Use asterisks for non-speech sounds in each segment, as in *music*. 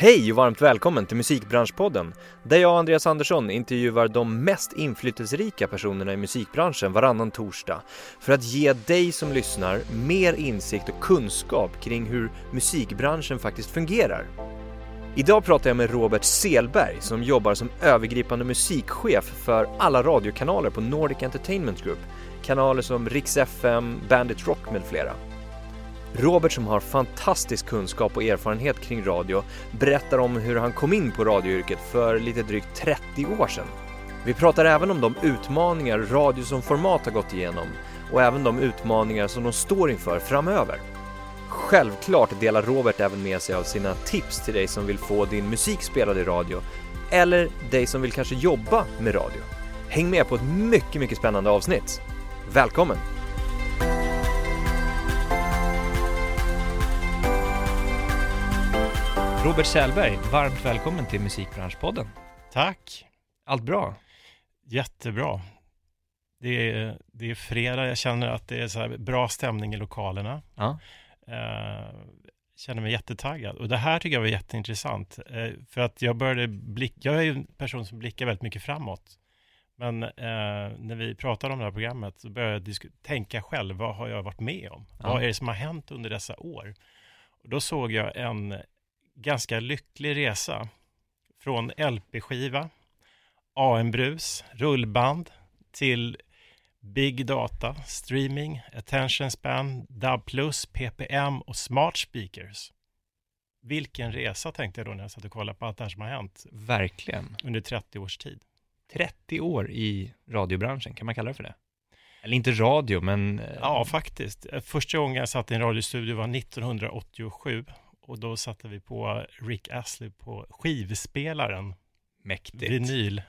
Hej och varmt välkommen till Musikbranschpodden där jag och Andreas Andersson intervjuar de mest inflytelserika personerna i musikbranschen varannan torsdag för att ge dig som lyssnar mer insikt och kunskap kring hur musikbranschen faktiskt fungerar. Idag pratar jag med Robert Selberg som jobbar som övergripande musikchef för alla radiokanaler på Nordic Entertainment Group, kanaler som Rix FM, Bandit Rock med flera. Robert som har fantastisk kunskap och erfarenhet kring radio berättar om hur han kom in på radioyrket för lite drygt 30 år sedan. Vi pratar även om de utmaningar radio som format har gått igenom och även de utmaningar som de står inför framöver. Självklart delar Robert även med sig av sina tips till dig som vill få din musik spelad i radio eller dig som vill kanske jobba med radio. Häng med på ett mycket, mycket spännande avsnitt. Välkommen! Robert Sällberg, varmt välkommen till Musikbranschpodden. Tack. Allt bra? Jättebra. Det är, det är fredag, jag känner att det är så bra stämning i lokalerna. Ja. Uh, känner mig jättetaggad. Och det här tycker jag var jätteintressant. Uh, för att jag började blicka, jag är ju en person som blickar väldigt mycket framåt. Men uh, när vi pratade om det här programmet så började jag tänka själv, vad har jag varit med om? Ja. Vad är det som har hänt under dessa år? Och då såg jag en ganska lycklig resa. Från LP-skiva, AM-brus, rullband till Big Data, streaming, attention span, DAB+, PPM och smart speakers. Vilken resa tänkte jag då när jag satt och kollade på allt det här som har hänt. Verkligen. Under 30 års tid. 30 år i radiobranschen, kan man kalla det för det? Eller inte radio, men... Eh, ja, faktiskt. Första gången jag satt i en radiostudio var 1987 och då satte vi på Rick Astley på skivspelaren. Mäktigt. Vinyl.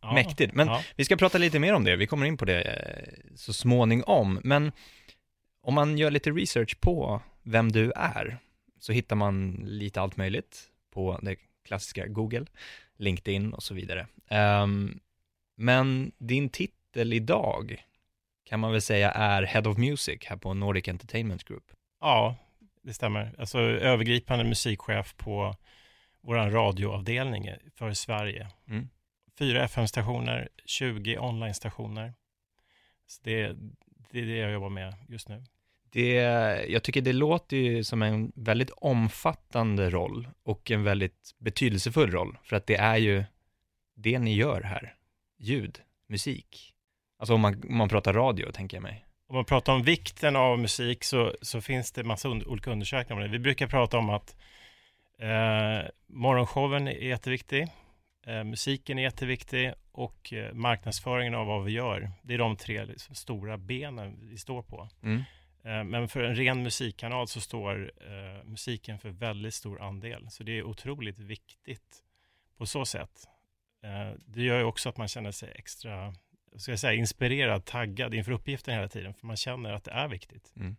Ja, Mäktigt, men ja. vi ska prata lite mer om det, vi kommer in på det eh, så småningom, men om man gör lite research på vem du är, så hittar man lite allt möjligt på det klassiska Google, LinkedIn och så vidare. Um, men din titel idag kan man väl säga är Head of Music här på Nordic Entertainment Group? Ja, det stämmer. Alltså övergripande musikchef på vår radioavdelning för Sverige. Mm. Fyra FM-stationer, 20 online-stationer. Så det, det är det jag jobbar med just nu. Det, jag tycker det låter ju som en väldigt omfattande roll och en väldigt betydelsefull roll, för att det är ju det ni gör här. Ljud, musik. Alltså om man, om man pratar radio, tänker jag mig om man pratar om vikten av musik så, så finns det massa und olika undersökningar om det. Vi brukar prata om att eh, morgonshowen är jätteviktig, eh, musiken är jätteviktig och eh, marknadsföringen av vad vi gör. Det är de tre liksom, stora benen vi står på. Mm. Eh, men för en ren musikkanal så står eh, musiken för väldigt stor andel. Så det är otroligt viktigt på så sätt. Eh, det gör ju också att man känner sig extra ska jag säga, inspirerad, taggad inför uppgiften hela tiden, för man känner att det är viktigt. Mm.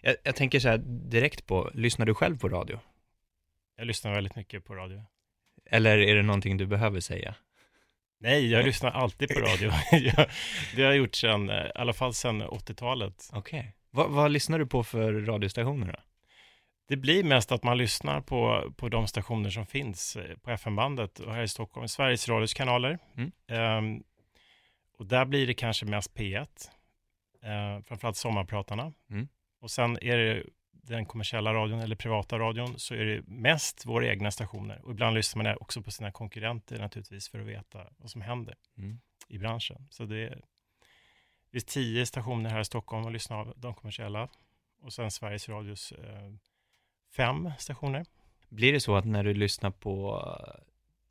Jag, jag, tänker så här direkt på, lyssnar du själv på radio? Jag lyssnar väldigt mycket på radio. Eller är det någonting du behöver säga? Nej, jag lyssnar alltid på radio. *laughs* *laughs* jag, det har jag gjort sedan, i alla fall sedan 80-talet. Okej. Okay. Va, vad lyssnar du på för radiostationer då? Det blir mest att man lyssnar på, på de stationer som finns eh, på FM-bandet och här i Stockholm. Sveriges Radios kanaler. Mm. Um, och där blir det kanske mest P1, eh, framförallt sommarpratarna. Mm. Och sen är det den kommersiella radion eller privata radion så är det mest våra egna stationer. Och ibland lyssnar man också på sina konkurrenter naturligtvis för att veta vad som händer mm. i branschen. Så det är, det är tio stationer här i Stockholm och lyssnar av de kommersiella. Och sen Sveriges Radios eh, fem stationer. Blir det så att när du lyssnar på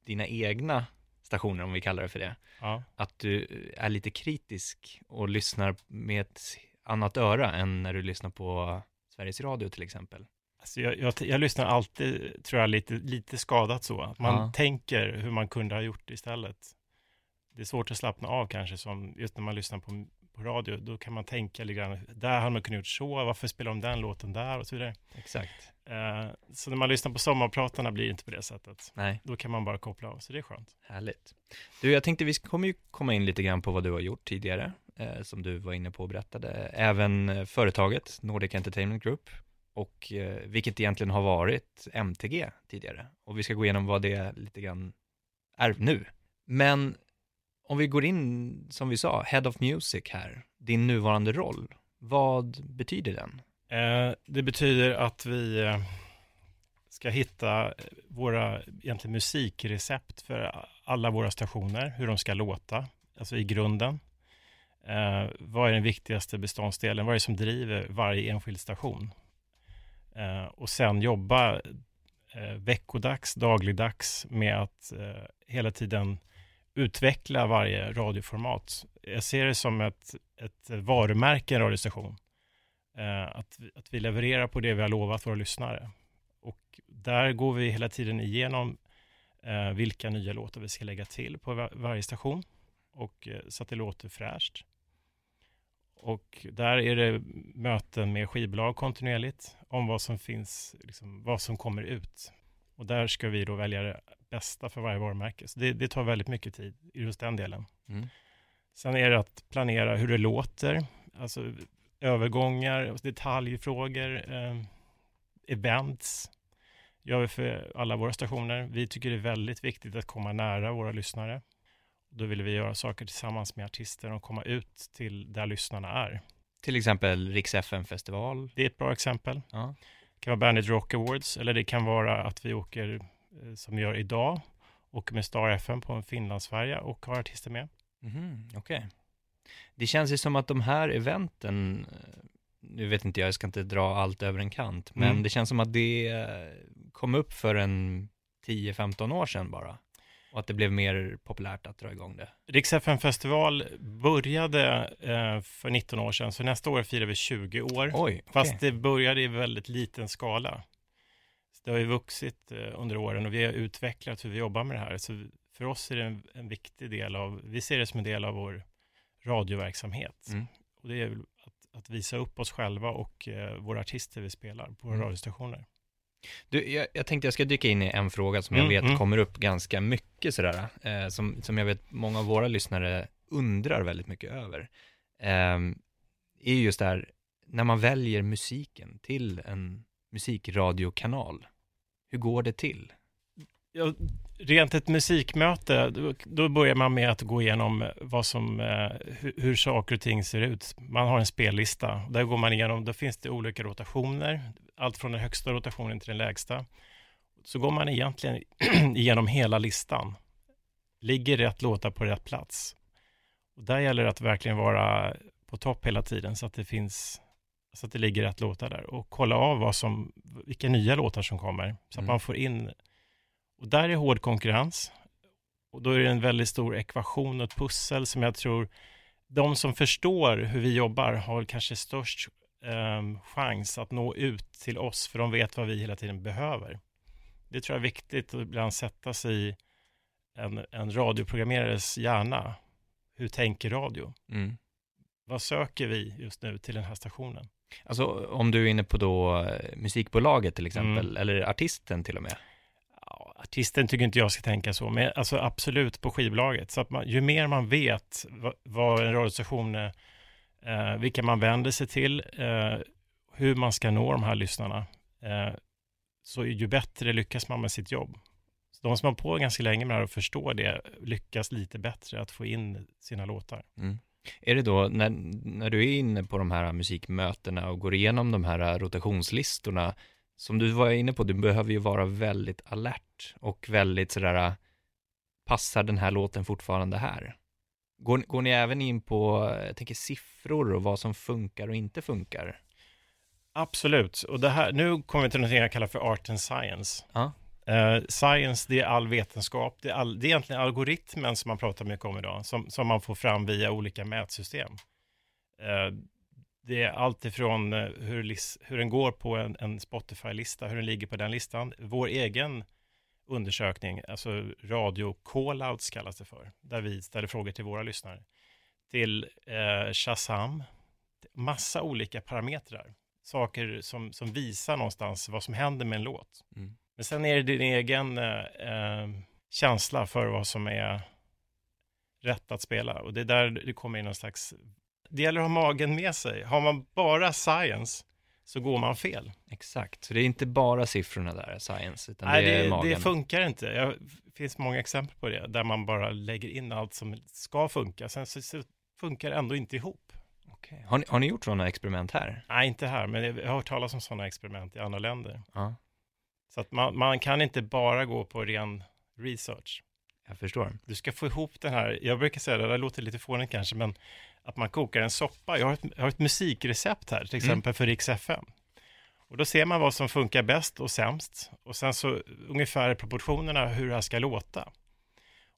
dina egna stationer, om vi kallar det för det, ja. att du är lite kritisk och lyssnar med ett annat öra än när du lyssnar på Sveriges Radio till exempel? Alltså jag, jag, jag lyssnar alltid, tror jag, lite, lite skadat så. Att man ja. tänker hur man kunde ha gjort istället. Det är svårt att slappna av kanske, som just när man lyssnar på, på radio. Då kan man tänka lite grann, där hade man kunnat gjort så, varför spelar de den låten där och så vidare. Exakt. Uh, så när man lyssnar på sommarpratarna blir det inte på det sättet. Nej. Då kan man bara koppla av, så det är skönt. Härligt. Du, jag tänkte vi kommer ju komma in lite grann på vad du har gjort tidigare, eh, som du var inne på och berättade. Även eh, företaget Nordic Entertainment Group, och eh, vilket egentligen har varit MTG tidigare. Och vi ska gå igenom vad det lite grann är nu. Men om vi går in, som vi sa, Head of Music här, din nuvarande roll, vad betyder den? Eh, det betyder att vi eh, ska hitta eh, våra egentligen musikrecept för alla våra stationer, hur de ska låta, alltså i grunden. Eh, vad är den viktigaste beståndsdelen? Vad är det som driver varje enskild station? Eh, och sen jobba eh, veckodags, dagligdags med att eh, hela tiden utveckla varje radioformat. Jag ser det som ett, ett varumärke, en radiostation. Eh, att, att vi levererar på det vi har lovat våra lyssnare. Och där går vi hela tiden igenom eh, vilka nya låtar vi ska lägga till på var, varje station. Och, eh, så att det låter fräscht. Och där är det möten med skivbolag kontinuerligt om vad som finns, liksom, vad som kommer ut. Och där ska vi då välja det bästa för varje varumärke. Så det, det tar väldigt mycket tid i just den delen. Mm. Sen är det att planera hur det låter, alltså övergångar, detaljfrågor, eh, events gör vi för alla våra stationer. Vi tycker det är väldigt viktigt att komma nära våra lyssnare. Då vill vi göra saker tillsammans med artister och komma ut till där lyssnarna är. Till exempel Riks FM-festival. Det är ett bra exempel. Ja. Det kan vara Bandit Rock Awards eller det kan vara att vi åker, som vi gör idag, åker med Star FM på en Finlandsfärja och har artister med. Mm, Okej. Okay. Det känns ju som att de här eventen, eh, nu vet inte jag, jag ska inte dra allt över en kant, men mm. det känns som att det eh, kom upp för en 10-15 år sedan bara och att det blev mer populärt att dra igång det. Riks festival började eh, för 19 år sedan, så nästa år firar vi 20 år. Oj, okay. Fast det började i väldigt liten skala. Det har ju vuxit eh, under åren och vi har utvecklat hur vi jobbar med det här. Så för oss är det en, en viktig del av, vi ser det som en del av vår radioverksamhet. Mm. Och det är att, att, visa upp oss själva och eh, våra artister vi spelar på våra mm. radiostationer. Du, jag, jag, tänkte jag ska dyka in i en fråga som jag mm, vet mm. kommer upp ganska mycket sådär, eh, som, som jag vet många av våra lyssnare undrar väldigt mycket över. Eh, är just det här, när man väljer musiken till en musikradiokanal, hur går det till? Ja, rent ett musikmöte, då, då, börjar man med att gå igenom eh, vad som, eh, hur, hur saker och ting ser ut. Man har en spellista, där går man igenom, då finns det olika rotationer, allt från den högsta rotationen till den lägsta. Så går man egentligen *clears throat* igenom hela listan. Ligger rätt låtar på rätt plats? Och där gäller det att verkligen vara på topp hela tiden så att det finns så att det ligger rätt låtar där och kolla av vad som, vilka nya låtar som kommer så att mm. man får in och där är hård konkurrens och då är det en väldigt stor ekvation och ett pussel som jag tror de som förstår hur vi jobbar har kanske störst eh, chans att nå ut till oss, för de vet vad vi hela tiden behöver. Det tror jag är viktigt att ibland sätta sig i en, en radioprogrammerares hjärna. Hur tänker radio? Mm. Vad söker vi just nu till den här stationen? Alltså om du är inne på då eh, musikbolaget till exempel, mm. eller artisten till och med? Ja, artisten tycker inte jag ska tänka så, men alltså absolut på skivbolaget. Så att man, ju mer man vet vad, vad en radiostation eh, vilka man vänder sig till, eh, hur man ska nå de här lyssnarna. Eh, så ju bättre lyckas man med sitt jobb. Så de som har på ganska länge med det här och förstår det lyckas lite bättre att få in sina låtar. Mm. Är det då, när, när du är inne på de här musikmötena och går igenom de här rotationslistorna, som du var inne på, du behöver ju vara väldigt alert och väldigt sådär, passar den här låten fortfarande här? Går, går ni även in på, jag tänker siffror och vad som funkar och inte funkar? Absolut, och det här, nu kommer vi till något jag kallar för art and science. Uh. Uh, science, det är all vetenskap, det är, all, det är egentligen algoritmen som man pratar mycket om idag, som, som man får fram via olika mätsystem. Uh, det är allt ifrån eh, hur, hur den går på en, en Spotify-lista, hur den ligger på den listan, vår egen undersökning, alltså radio callouts kallas det för, där vi ställer frågor till våra lyssnare, till eh, Shazam, massa olika parametrar, saker som, som visar någonstans vad som händer med en låt. Mm. Men sen är det din egen eh, eh, känsla för vad som är rätt att spela och det är där det kommer in någon slags, det gäller att ha magen med sig. Har man bara science, så går man fel. Exakt, så det är inte bara siffrorna där, science, utan Nej, det är det, magen. det funkar inte. Jag, det finns många exempel på det, där man bara lägger in allt som ska funka, sen så, så funkar det ändå inte ihop. Okej. Har, ni, har ni gjort sådana experiment här? Nej, inte här, men jag har hört talas om sådana experiment i andra länder. Ja, Så att man, man kan inte bara gå på ren research. jag förstår. Du ska få ihop den här, jag brukar säga det, det låter lite fånigt kanske, men att man kokar en soppa. Jag har ett, jag har ett musikrecept här, till exempel för Rix FM. Och då ser man vad som funkar bäst och sämst. Och sen så ungefär proportionerna hur det här ska låta.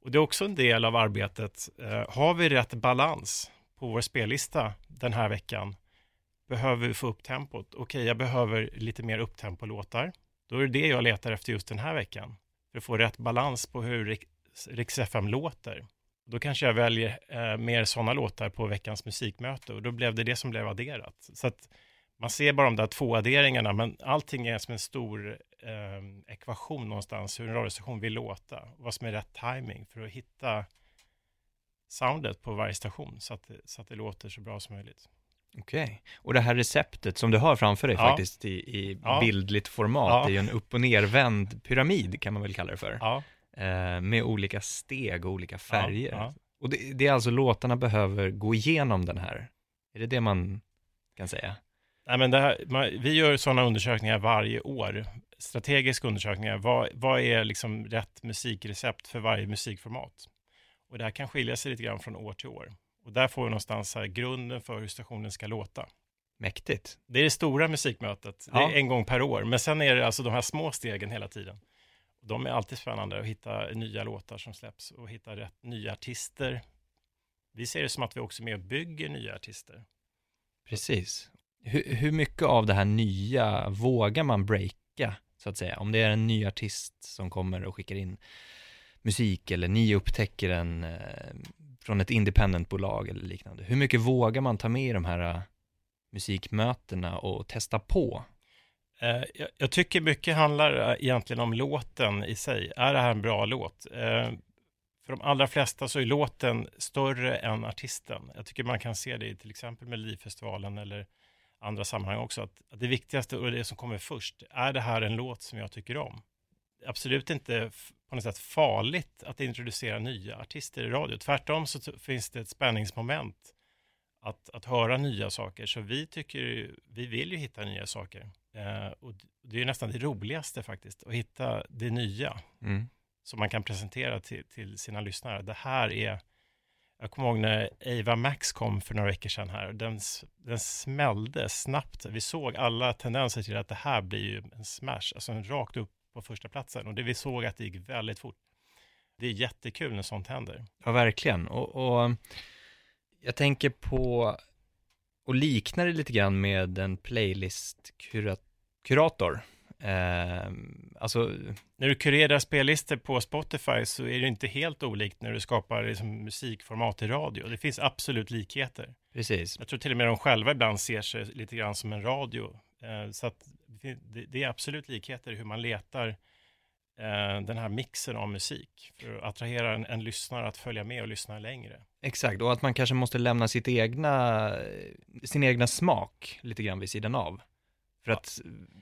Och det är också en del av arbetet. Eh, har vi rätt balans på vår spellista den här veckan? Behöver vi få upp tempot? Okej, jag behöver lite mer upptempo-låtar. Då är det det jag letar efter just den här veckan. För att få rätt balans på hur Rix- FM låter. Då kanske jag väljer eh, mer sådana låtar på veckans musikmöte och då blev det det som blev adderat. Så att man ser bara de där två adderingarna, men allting är som en stor eh, ekvation någonstans, hur en radiostation vill låta, vad som är rätt timing för att hitta soundet på varje station så att, så att det låter så bra som möjligt. Okej. Och det här receptet som du har framför dig Ja. faktiskt i, i Ja. bildligt format, Ja. det är ju en upp och nervänd pyramid kan man väl kalla det för. Ja, Eh, med olika steg och olika färger. Och det, det är alltså låtarna behöver gå igenom den här. Är det det man kan säga? Nej, men det här, man, vi gör sådana undersökningar varje år, strategiska undersökningar. Vad, vad är liksom rätt musikrecept för varje musikformat? Och det här kan skilja sig lite grann från år till år. Och där får vi någonstans här grunden för hur stationen ska låta. Mäktigt. Det är det stora musikmötet, det Ja. är en gång per år. Men sen är det alltså de här små stegen hela tiden. De är alltid spännande att hitta nya låtar som släpps och hitta rätt nya artister. Vi ser det som att vi också är med och bygger nya artister. Precis. Hur, hur mycket av det här nya vågar man breaka, så att säga? Om det är en ny artist som kommer och skickar in musik eller ni upptäcker en eh, från ett independentbolag eller liknande. Hur mycket vågar man ta med i de här äh, musikmötena och testa på? Eh, jag, tycker mycket handlar äh, egentligen om låten i sig. Är det här en bra låt? Eh, för de allra flesta så är låten större än artisten. Jag tycker man kan se det i till exempel Melodifestivalen eller andra sammanhang också. Att, det viktigaste och det som kommer först, är det här en låt som jag tycker om? Absolut inte på något sätt farligt att introducera nya artister i radio. Tvärtom så finns det ett spänningsmoment att, att höra nya saker. Så vi tycker, vi vill ju hitta nya saker. Eh, och det är ju nästan det roligaste faktiskt, att hitta det nya Mm. som man kan presentera till, till sina lyssnare. Det här är, jag kommer ihåg när Ava Max kom för några veckor sedan här, den, den smällde snabbt. Vi såg alla tendenser till att det här blir ju en smash, alltså en rakt upp på första platsen. Och det vi såg att det gick väldigt fort. Det är jättekul när sånt händer. Ja, verkligen. Och, och jag tänker på, och liknar det lite grann med en playlist-kurator. Eh, alltså, När du kurerar spellistor på Spotify så är det inte helt olikt när du skapar liksom musikformat i radio. Det finns absolut likheter. precis. Jag tror till och med de själva ibland ser sig lite grann som en radio. Eh, så att det är absolut likheter i hur man letar eh, den här mixen av musik för att attrahera en, en lyssnare att följa med och lyssna längre. Exakt, och att man kanske måste lämna sitt egna, sin egna smak lite grann vid sidan av. För att,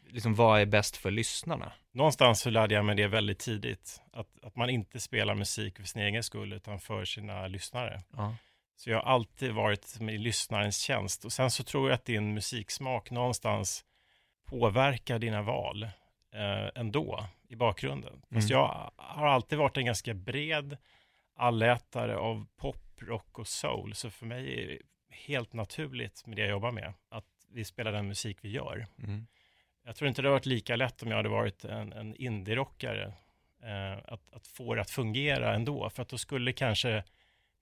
liksom, vad är bäst för lyssnarna? Någonstans så lärde jag mig det väldigt tidigt, att, att man inte spelar musik för sin egen skull utan för sina lyssnare. Ja. Så jag har alltid varit i lyssnarens tjänst. Och sen så tror jag att din musiksmak någonstans påverkar dina val eh, ändå i bakgrunden. Fast Mm. jag har alltid varit en ganska bred allätare av pop, rock och soul. Så för mig är det helt naturligt med det jag jobbar med, att vi spelar den musik vi gör. Mm. Jag tror inte det har varit lika lätt om jag hade varit en, en indie-rockare eh, att, att få det att fungera ändå. För att då skulle kanske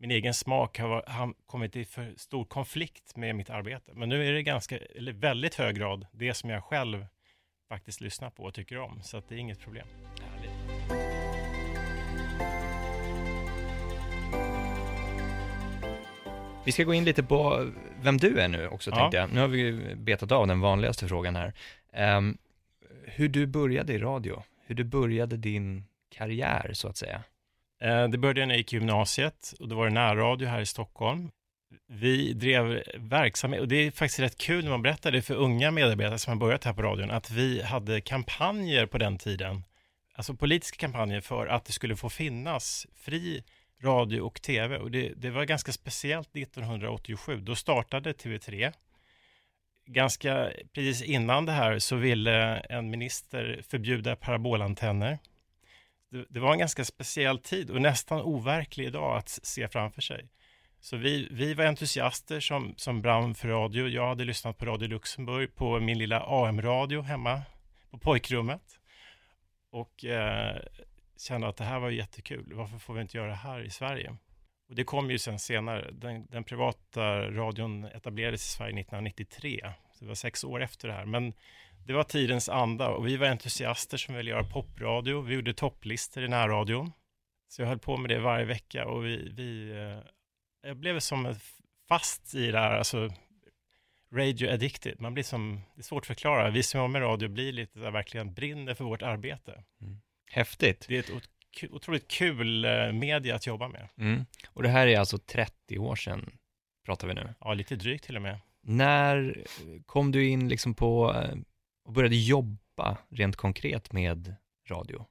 min egen smak ha, va- ha kommit i för stor konflikt med mitt arbete. Men nu är det ganska, eller väldigt hög grad, det som jag själv faktiskt lyssnar på och tycker om. Så det är inget problem. Vi ska gå in lite på vem du är nu också, Ja. tänkte jag. Nu har vi betat av den vanligaste frågan här. Ehm, hur du började i radio, hur du började din karriär, så att säga. Eh, det började när jag gick i gymnasiet och då var det närradio här i Stockholm. vi drev verksamhet, och det är faktiskt rätt kul när man berättar det för unga medarbetare som har börjat här på radion, att vi hade kampanjer på den tiden, alltså politiska kampanjer för att det skulle få finnas fri radio och tv. Och det, det var ganska speciellt 1987, då startade TV3. Ganska precis innan det här så ville en minister förbjuda parabolantenner. Det, det var en ganska speciell tid och nästan overklig idag att se framför sig. Så vi, vi var entusiaster som, som brann för radio. Jag hade lyssnat på Radio Luxemburg på min lilla AM-radio hemma på pojkrummet. Och eh, kände att det här var jättekul. Varför får vi inte göra det här i Sverige? Och det kom ju sen senare. Den, den privata radion etablerades i Sverige 1993. Så det var sex år efter det här. Men det var tidens anda och vi var entusiaster som ville göra popradio. Vi gjorde topplistor i närradion. Så jag höll på med det varje vecka och vi, vi eh, jag blev som fast i det här, alltså radio addicted. Man blir som, det är svårt att förklara. Vi som jobbar med radio blir lite där verkligen brinner för vårt arbete. Mm. Häftigt. Det är ett otroligt kul eh, media att jobba med. Mm. Och det här är alltså 30 år sedan, pratar vi nu. Ja, lite drygt till och med. När kom du in liksom på eh, och började jobba rent konkret med radio?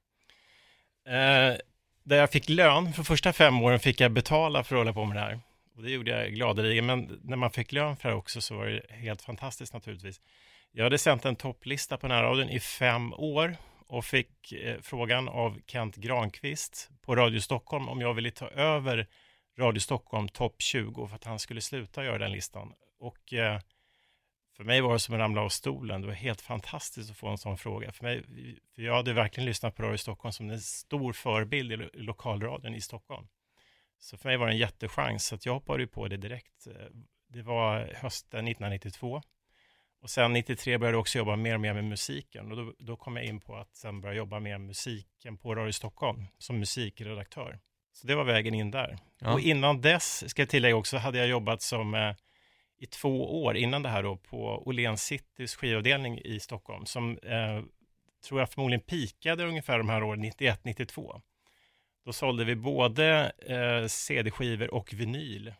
Eh, där jag fick lön, för första fem åren fick jag betala för att hålla på med det här. Och det gjorde jag gladeligen, men när man fick lön för det här också så var det helt fantastiskt naturligtvis. Jag hade sänt en topplista på närradion i fem år och fick eh, frågan av Kent Granqvist på Radio Stockholm om jag ville ta över Radio Stockholm topp 20 för att han skulle sluta göra den listan. Och eh, för mig var det som att ramla av stolen. Det var helt fantastiskt att få en sån fråga. För, mig, för jag hade verkligen lyssnat på Radio Stockholm som en stor förebild i lokalradion i Stockholm. Så för mig var det en jättechans, så att jag hoppade på det direkt. Det var hösten 1992. Och sen 93 började jag också jobba mer och mer med musiken. Och då, då kom jag in på att sen börja jobba med musiken på Radio Stockholm som musikredaktör. Så det var vägen in där. Ja. Och innan dess, ska jag tillägga också, hade jag jobbat som eh, i två år innan det här då på Åhléns Citys skivavdelning i Stockholm som eh, tror jag förmodligen pikade ungefär de här åren 91-92. Då sålde vi både eh, CD-skivor och vinyl.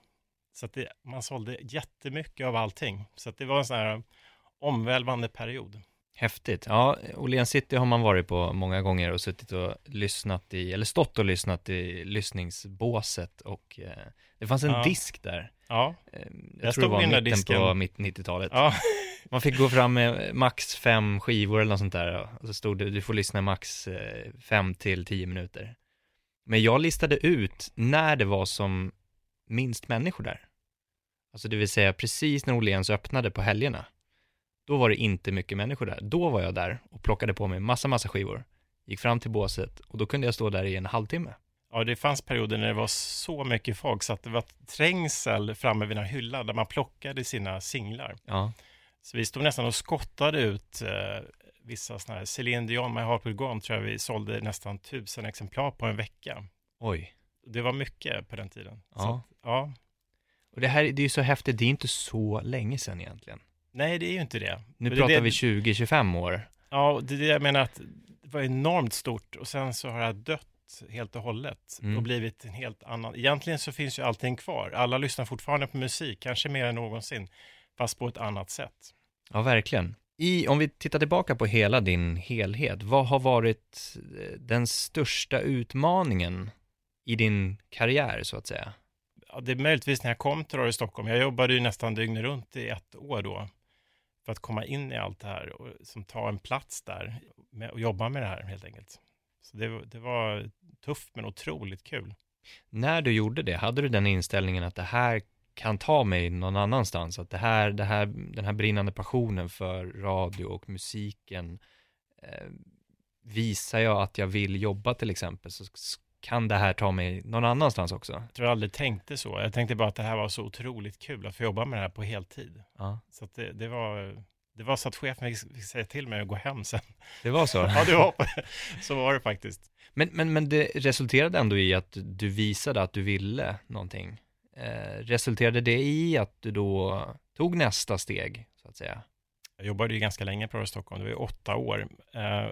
Så att det, man sålde jättemycket av allting. Så att det var en sån här omvälvande period. Häftigt. Ja, Åhléns City har man varit på många gånger och suttit och lyssnat i, eller stått och lyssnat i lyssningsbåset och eh, det fanns en ja. disk där. Ja, eh, jag, jag tror det var mitten disken. på mitt 90-talet. Ja. *laughs* Man fick gå fram med max fem skivor eller något sånt där och så stod det, du får lyssna max eh, fem till tio minuter. Men jag listade ut när det var som minst människor där. Alltså det vill säga precis när Åhléns öppnade på helgerna. Då var det inte mycket människor där. Då var jag där och plockade på mig massa, massa skivor. Gick fram till båset och då kunde jag stå där i en halvtimme. Ja, det fanns perioder när det var så mycket folk så att det var trängsel framme vid en hylla där man plockade sina singlar. Ja. Så vi stod nästan och skottade ut eh, vissa sådana här, Céline Dion, My Heart Will Go On, tror jag vi sålde nästan tusen exemplar på en vecka. Oj. Det var mycket på den tiden. Ja. Så, ja. Och det här, det är ju så häftigt, det är inte så länge sedan egentligen. Nej, det är ju inte det. Nu det pratar det, vi 20-25 år. Ja, det är det jag menar att det var enormt stort och sen så har det dött helt och hållet mm. och blivit en helt annan. Egentligen så finns ju allting kvar. Alla lyssnar fortfarande på musik, kanske mer än någonsin, fast på ett annat sätt. Ja, verkligen. I, om vi tittar tillbaka på hela din helhet, vad har varit eh, den största utmaningen i din karriär, så att säga? Ja, det är möjligtvis när jag kom till Radio Stockholm. Jag jobbade ju nästan dygnet runt i ett år då för att komma in i allt det här och som ta en plats där och jobba med det här helt enkelt. Så det, det var tufft men otroligt kul. När du gjorde det, hade du den inställningen att det här kan ta mig någon annanstans, att det här, det här, den här brinnande passionen för radio och musiken eh, visar jag att jag vill jobba till exempel, så kan det här ta mig någon annanstans också? Jag tror jag aldrig tänkte så. Jag tänkte bara att det här var så otroligt kul att få jobba med det här på heltid. Ja. Så det, det, var, det var så att chefen fick säga till mig att gå hem sen. Det var så? *laughs* ja, det var, så var det faktiskt. Men, men, men det resulterade ändå i att du visade att du ville någonting. Eh, resulterade det i att du då tog nästa steg, så att säga? Jag jobbade ju ganska länge på Radio Stockholm, det var ju åtta år. Eh,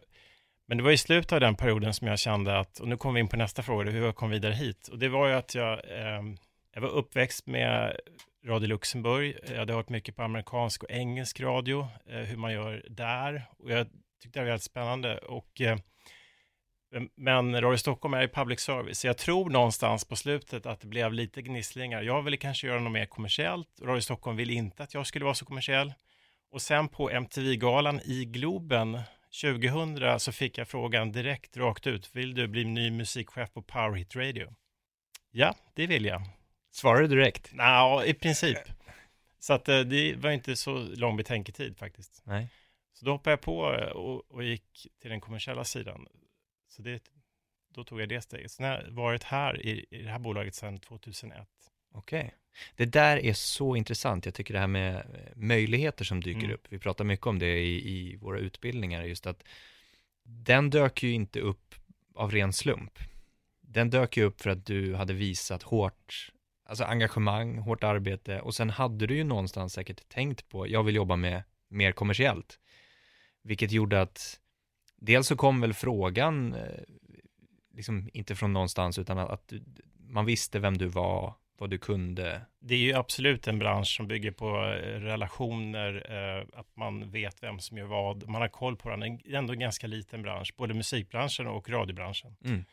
men det var i slutet av den perioden som jag kände att, och nu kommer vi in på nästa fråga, hur jag kom vidare hit. Och det var ju att jag, eh, jag var uppväxt med Radio Luxemburg. Eh, jag hade hört mycket på amerikansk och engelsk radio, eh, hur man gör där. Och jag tyckte det var väldigt spännande. Och, eh, men Radio Stockholm är ju public service, så jag tror någonstans på slutet att det blev lite gnisslingar. Jag ville kanske göra något mer kommersiellt. Radio Stockholm ville inte att jag skulle vara så kommersiell. Och sen på MTV-galan i Globen 2000 så fick jag frågan direkt rakt ut. Vill du bli ny musikchef på Power Hit Radio? Ja, det vill jag. Svarade du direkt? Ja, i princip. Så att eh, det var inte så lång betänketid faktiskt. Nej. Så då hoppade jag på eh, och, och gick till den kommersiella sidan. Så det, då tog jag det steget. Så jag har varit här i, i det här bolaget sedan 2001. Okej. Okay. Det där är så intressant. Jag tycker det här med eh, möjligheter som dyker mm. upp. Vi pratar mycket om det i, i våra utbildningar, just att den dök ju inte upp av ren slump. Den dök ju upp för att du hade visat hårt, alltså engagemang, hårt arbete och sen hade du ju någonstans säkert tänkt på, jag vill jobba med mer kommersiellt. Vilket gjorde att dels så kom väl frågan, eh, liksom inte från någonstans, utan att, man visste vem du var, vad du kunde. Det är ju absolut en bransch som bygger på eh, relationer, eh, att man vet vem som gör vad, man har koll på den. Det är ändå en ganska liten bransch, både musikbranschen och radiobranschen. Mm.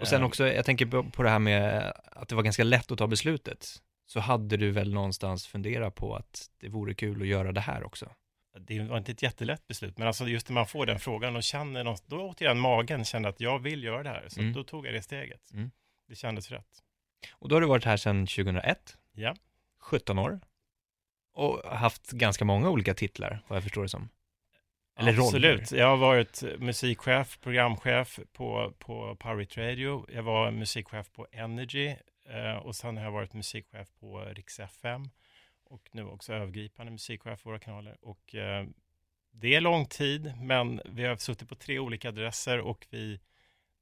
Och sen också, jag tänker på, det här med att det var ganska lätt att ta beslutet. Så hade du väl någonstans funderat på att det vore kul att göra det här också? det var inte ett jättelätt beslut, men alltså just när man får den frågan och känner något, då återigen magen kände att jag vill göra det här, så mm. då tog jag det steget. Mm. Det kändes rätt. Och då har du varit här sedan 2001? Ja. 17 år? Och haft ganska många olika titlar, vad jag förstår det som. Eller Absolut. Roller. Jag har varit musikchef, programchef på, på Power Radio. Jag var musikchef på Energy eh, och sen har jag varit musikchef på Rix FM och nu också övergripande musikchef för våra kanaler. Och eh, det är lång tid, men vi har suttit på tre olika adresser och vi,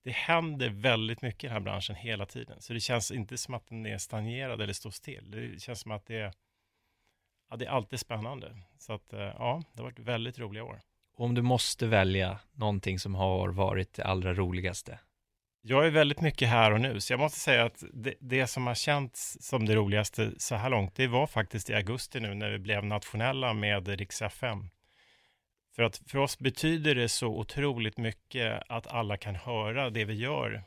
det händer väldigt mycket i den här branschen hela tiden. Så det känns inte som att den är stagnerad eller står still. Det känns som att det är, ja, det är alltid spännande. Så att, eh, ja, det har varit väldigt roliga år om du måste välja någonting som har varit det allra roligaste, jag är väldigt mycket här och nu, så jag måste säga att det, det, som har känts som det roligaste så här långt, det var faktiskt i augusti nu när vi blev nationella med Rix FM. För att för oss betyder det så otroligt mycket att alla kan höra det vi gör.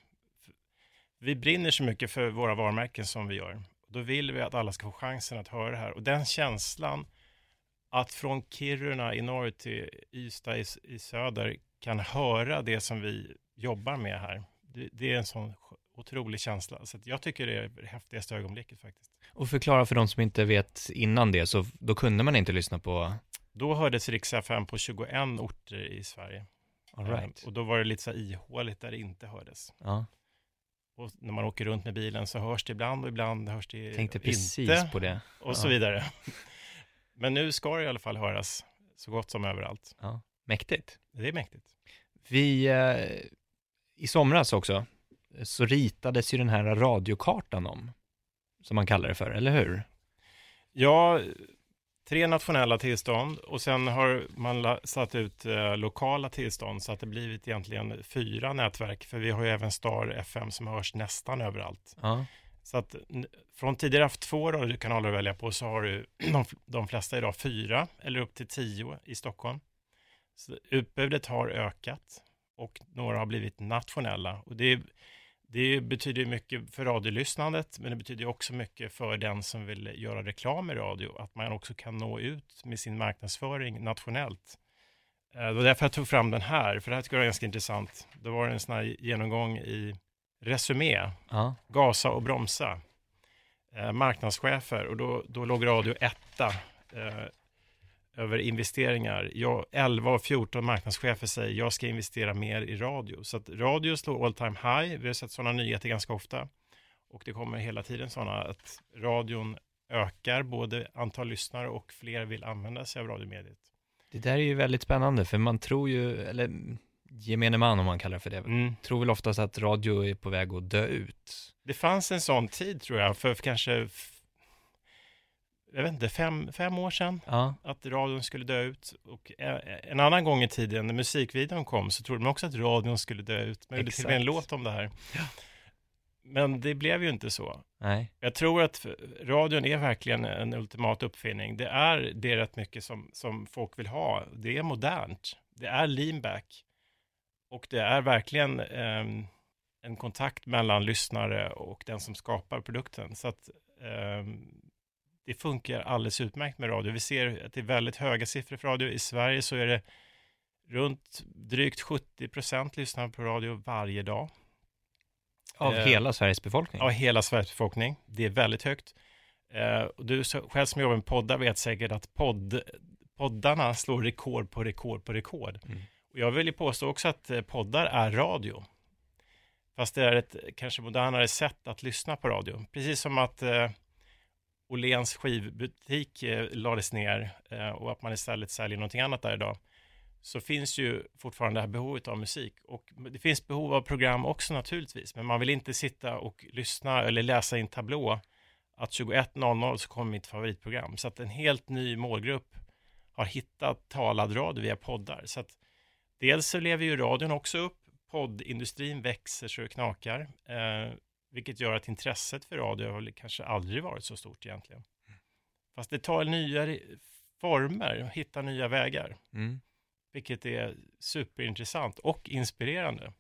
Vi brinner så mycket för våra varumärken som vi gör. Då vill vi att alla ska få chansen att höra det här. Och den känslan att från Kiruna i norr till Ystad i, i söder kan höra det som vi jobbar med här det, det är en sån otrolig känsla. Så jag tycker det är det häftigaste ögonblicket faktiskt. Och förklara för de som inte vet innan det, så då kunde man inte lyssna på? Då hördes Rix FM på 21 orter i Sverige. All right. Och då var det lite så ihåligt där det inte hördes. Ja. Och när man åker runt med bilen så hörs det ibland och ibland hörs det Tänkte precis på det. Och ja. så vidare. Men nu ska det i alla fall höras så gott som överallt. Ja. Mäktigt. Det är mäktigt. Vi eh, i somras också, så ritades ju den här radiokartan om, som man kallar det för, eller hur? Ja, tre nationella tillstånd och sen har man satt ut eh, lokala tillstånd så att det blivit egentligen fyra nätverk, för vi har ju även Star FM som hörs nästan överallt. Ja. Så att från tidigare haft två radiokanaler att välja på så har du *clears throat* de, de flesta idag fyra eller upp till tio i Stockholm. Så utbudet har ökat och några har blivit nationella. Och det, det betyder mycket för radiolyssnandet, men det betyder också mycket för den som vill göra reklam i radio, att man också kan nå ut med sin marknadsföring nationellt. Eh, det var därför jag tog fram den här, för det här tycker jag är ganska intressant. Det var en sån här genomgång i Resumé, ja. Gasa och bromsa, eh, marknadschefer, och då, då låg radio etta. Eh, över investeringar. Jag, 11 av 14 marknadschefer säger jag ska investera mer i radio. Så att radio slår all time high. Vi har sett sådana nyheter ganska ofta. Och det kommer hela tiden sådana att radion ökar både antal lyssnare och fler vill använda sig av radiomediet. Det där är ju väldigt spännande för man tror ju, eller gemene man om man kallar det för det, mm. tror väl oftast att radio är på väg att dö ut. Det fanns en sån tid tror jag, för kanske jag vet inte, fem, fem år sedan ja. att radion skulle dö ut. Och en annan gång i tiden när musikvideon kom så trodde man också att radion skulle dö ut. Man gjorde till och med en låt om det här. Ja. Men det blev ju inte så. Nej. Jag tror att radion är verkligen en ultimat uppfinning. Det är det rätt mycket som, som folk vill ha. Det är modernt. Det är leanback. Och det är verkligen eh, en kontakt mellan lyssnare och den som skapar produkten. Så att eh, det funkar alldeles utmärkt med radio. Vi ser att det är väldigt höga siffror för radio. I Sverige så är det runt drygt 70 procent lyssnar på radio varje dag. Av Eh, hela Sveriges befolkning? Ja, hela Sveriges befolkning. Det är väldigt högt. Eh, och du själv som jobbar med poddar vet säkert att podd, poddarna slår rekord på rekord på rekord. Mm. Jag vill ju påstå också att eh, poddar är radio. Fast det är ett kanske modernare sätt att lyssna på radio. Precis som att eh, Åhléns skivbutik eh, lades ner eh, och att man istället säljer någonting annat där idag. Så finns ju fortfarande det här behovet av musik. Och det finns behov av program också naturligtvis. Men man vill inte sitta och lyssna eller läsa i en tablå att 21.00 så kommer mitt favoritprogram. Så att en helt ny målgrupp har hittat talad radio via poddar. Så att dels så lever ju radion också upp. Poddindustrin växer så det knakar. Eh, vilket gör att intresset för radio har kanske aldrig varit så stort egentligen. Fast det tar nya former, hitta nya vägar. Mm. Vilket är superintressant och inspirerande.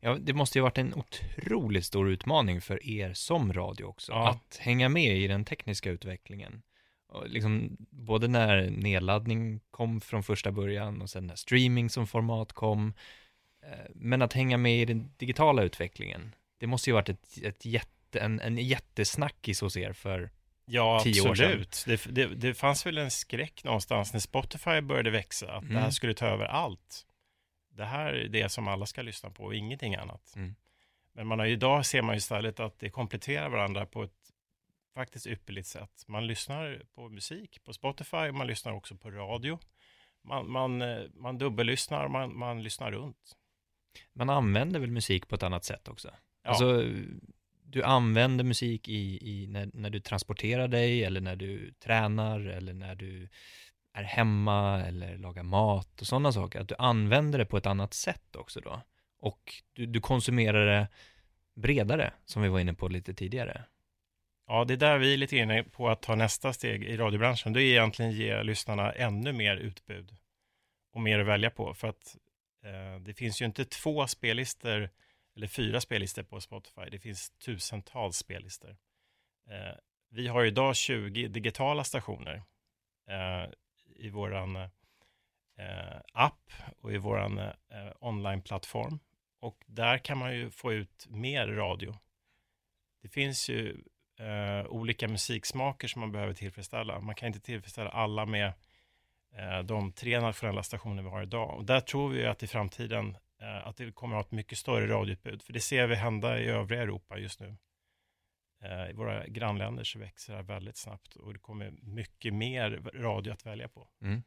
Ja, det måste ju varit en otroligt stor utmaning för er som radio också, Ja. att hänga med i den tekniska utvecklingen. Och liksom, både när nedladdning kom från första början och sen när streaming som format kom. Eh, Men att hänga med i den digitala utvecklingen, det måste ju varit ett, ett jätte, en, en jättesnackis hos er för, Ja, Tio år absolut. Det, det, det fanns väl en skräck någonstans när Spotify började växa, att det här Mm. skulle ta över allt. Det här är det som alla ska lyssna på och ingenting annat. Mm. Men man har, idag ser man ju istället att det kompletterar varandra på ett faktiskt ypperligt sätt. Man lyssnar på musik på Spotify, man lyssnar också på radio. Man, man, eh, man dubbellyssnar, man, man lyssnar runt. man använder väl musik på ett annat sätt också? Ja. Alltså, du använder musik i, i när, när du transporterar dig eller när du tränar eller när du är hemma eller lagar mat och sådana saker. Att du använder det på ett annat sätt också då. Och du, du konsumerar det bredare, som vi var inne på lite tidigare. Ja, det är där vi är lite inne på att ta nästa steg i radiobranschen. Det är egentligen ge lyssnarna ännu mer utbud och mer att välja på. För att eh, det finns ju inte två spellistor eller fyra spellistor på Spotify. Det finns tusentals spellistor. Eh, vi har idag 20 digitala stationer eh, i vår eh, app och i vår eh, onlineplattform. Och där kan man ju få ut mer radio. Det finns ju eh, olika musiksmaker som man behöver tillfredsställa. Man kan inte tillfredsställa alla med eh, de tre nationella stationer vi har idag. Och där tror vi att i framtiden eh, att det kommer att ha ett mycket större radioutbud. För det ser vi hända i övriga Europa just nu. Eh, I våra grannländer så växer det här väldigt snabbt och det kommer mycket mer radio att välja på. Mm.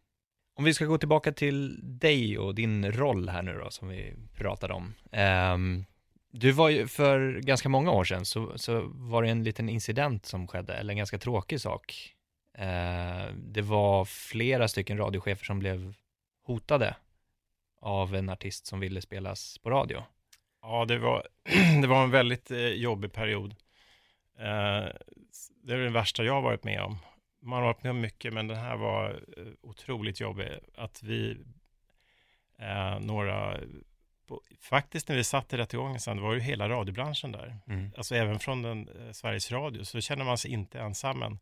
Om vi ska gå tillbaka till dig och din roll här nu då, som vi pratade om. Ehm, du var ju, för ganska många år sedan så, så var det en liten incident som skedde, eller en ganska tråkig sak. Eh, det var flera stycken radiochefer som blev hotade av en artist som ville spelas på radio. Ja, det var, *clears throat* det var en väldigt eh, jobbig period. Eh, det är det värsta jag har varit med om. Man har varit med om mycket, men den här var eh, otroligt jobbig. Att vi, eh, några, på, faktiskt när vi satt i rättegången sen, det var ju hela radiobranschen där. Alltså även från den, eh, Sveriges Radio, så känner man sig inte ensam. Men,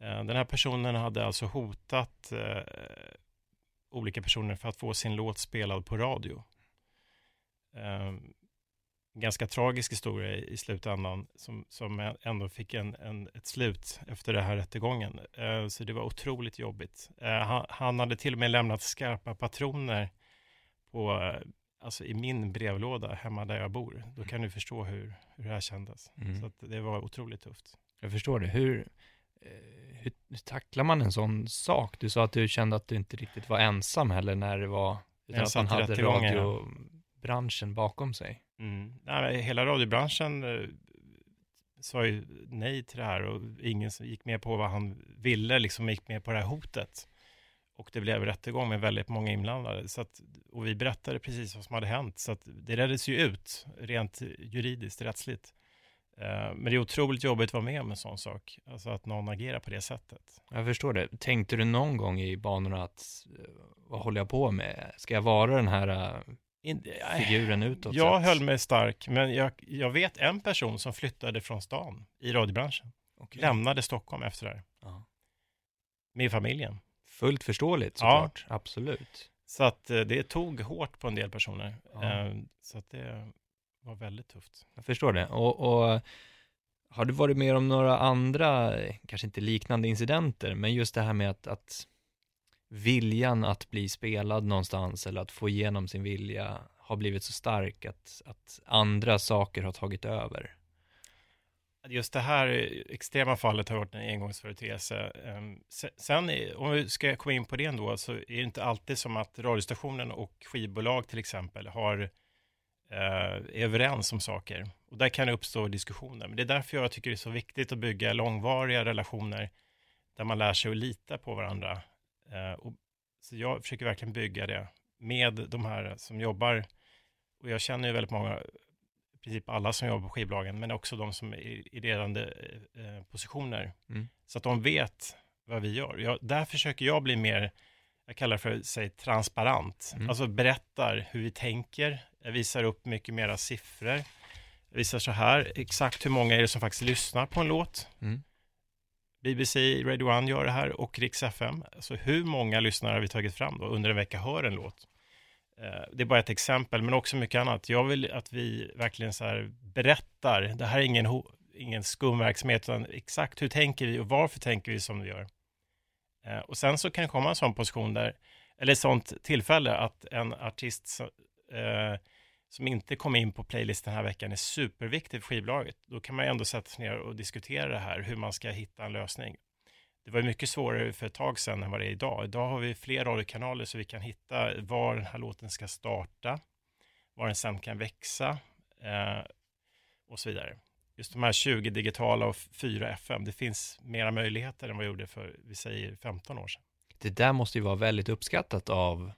eh, den här personen hade alltså hotat eh, olika personer för att få sin låt spelad på radio. Eh, ganska tragisk historia i, i slutändan som, som ändå fick en, en, ett slut efter den här rättegången. Eh, så det var otroligt jobbigt. Eh, han, han hade till och med lämnat skarpa patroner på, alltså i min brevlåda hemma där jag bor. Då kan du förstå hur, hur det här kändes. Mm. Så det var otroligt tufft. Jag förstår det. Hur, eh, hur, hur tacklar man en sån sak? Du sa att du kände att du inte riktigt var ensam heller när det var, utan jag att man hade radiobranschen bakom sig. Mm. Nej, hela radiobranschen eh, sa ju nej till det här och ingen gick med på vad han ville, liksom gick med på det här hotet. Och det blev rättegång med väldigt många inblandade. Så att, och vi berättade precis vad som hade hänt. Så att det reddes ju ut rent juridiskt, rättsligt. Eh, men det är otroligt jobbigt att vara med om en sån sak, alltså att någon agerar på det sättet. Jag förstår det. Tänkte du någon gång i banorna att, eh, vad håller jag på med? Ska jag vara den här eh, figuren utåt? jag höll mig stark, men jag, jag vet en person som flyttade från stan i radiobranschen. Okej. Lämnade Stockholm efter det här, Ja. med familjen. Fullt förståeligt Ja. såklart, absolut. Så att eh, det tog hårt på en del personer. Ja. Eh, Så att det var väldigt tufft. Jag förstår det. Och, och har du varit med om några andra, kanske inte liknande incidenter, men just det här med att, att viljan att bli spelad någonstans eller att få igenom sin vilja har blivit så stark att, att andra saker har tagit över? Just det här extrema fallet har varit en engångsföreteelse. Ehm, sen, om vi ska komma in på det ändå, så är det inte alltid som att radiostationen och skivbolag till exempel har är överens om saker. Och där kan det uppstå diskussioner. Men det är därför jag tycker det är så viktigt att bygga långvariga relationer där man lär sig att lita på varandra. Eh, och, så jag försöker verkligen bygga det med de här som jobbar. Och jag känner ju väldigt många princip alla som jobbar på skivbolagen, men också de som är i ledande eh, positioner. Mm. Så att de vet vad vi gör. Jag, där försöker jag bli mer, jag kallar det för säg, transparent. Mm. Alltså berättar hur vi tänker, jag visar upp mycket mera siffror. Jag visar så här, exakt hur många är det som faktiskt lyssnar på en låt. Mm. BBC, Radio 1 gör det här och Rix FM. Alltså hur många lyssnare har vi tagit fram då under en vecka hör en låt? Eh, det är bara ett exempel, men också mycket annat. Jag vill att vi verkligen så här berättar, det här är ingen, ho- ingen skumverksamhet, utan exakt hur tänker vi och varför tänker vi som vi gör. Eh, och sen så kan det komma en sån position där, eller ett sånt tillfälle att en artist som, eh, som inte kom in på playlisten den här veckan är superviktig för skivbolaget. Då kan man ändå sätta sig ner och diskutera det här, hur man ska hitta en lösning. Det var mycket svårare för ett tag sedan än vad det är idag. Idag har vi fler radiokanaler så vi kan hitta var den här låten ska starta, var den sen kan växa eh, och så vidare. Just de här 20 digitala och 4 FM, det finns mera möjligheter än vad det gjorde för, vi säger 15 år sedan. Det där måste ju vara väldigt uppskattat av,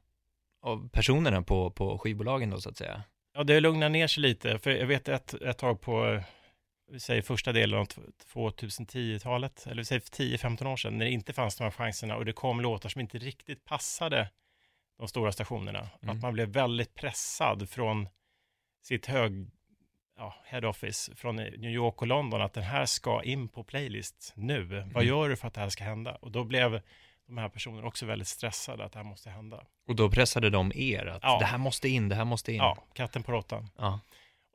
av personerna på, på skivbolagen då så att säga. Ja, det lugnar ner sig lite, för jag vet ett, ett tag på, vi säger första delen av t- 2010-talet, eller vi säger för 10-15 år sedan, när det inte fanns de här chanserna och det kom låtar som inte riktigt passade de stora stationerna. Mm. Att man blev väldigt pressad från sitt hög, ja, head office från New York och London, att den här ska in på playlist nu. Vad Mm. gör du för att det här ska hända? Och då blev de här personerna också väldigt stressade att det här måste hända. Och då pressade de er att Ja. det här måste in, det här måste in. Ja, katten på råttan. Ja.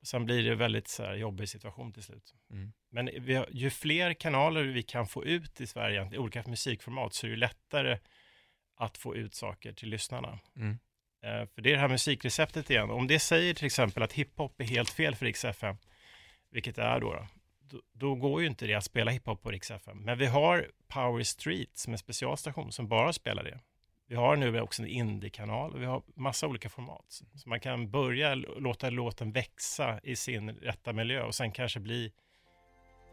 Och sen blir det väldigt så här, jobbig situation till slut. Mm. Men har, ju fler kanaler vi kan få ut i Sverige, i olika musikformat, så är det lättare att få ut saker till lyssnarna. Mm. Eh, för det är det här musikreceptet igen. Om det säger till exempel att hiphop är helt fel för Rix FM, vilket det är då, då, då, då går ju inte det att spela hiphop på Rix FM. Men vi har Power Street som är en specialstation som bara spelar det. Vi har nu också en indie-kanal och vi har massa olika format. Så man kan börja låta låten växa i sin rätta miljö och sen kanske bli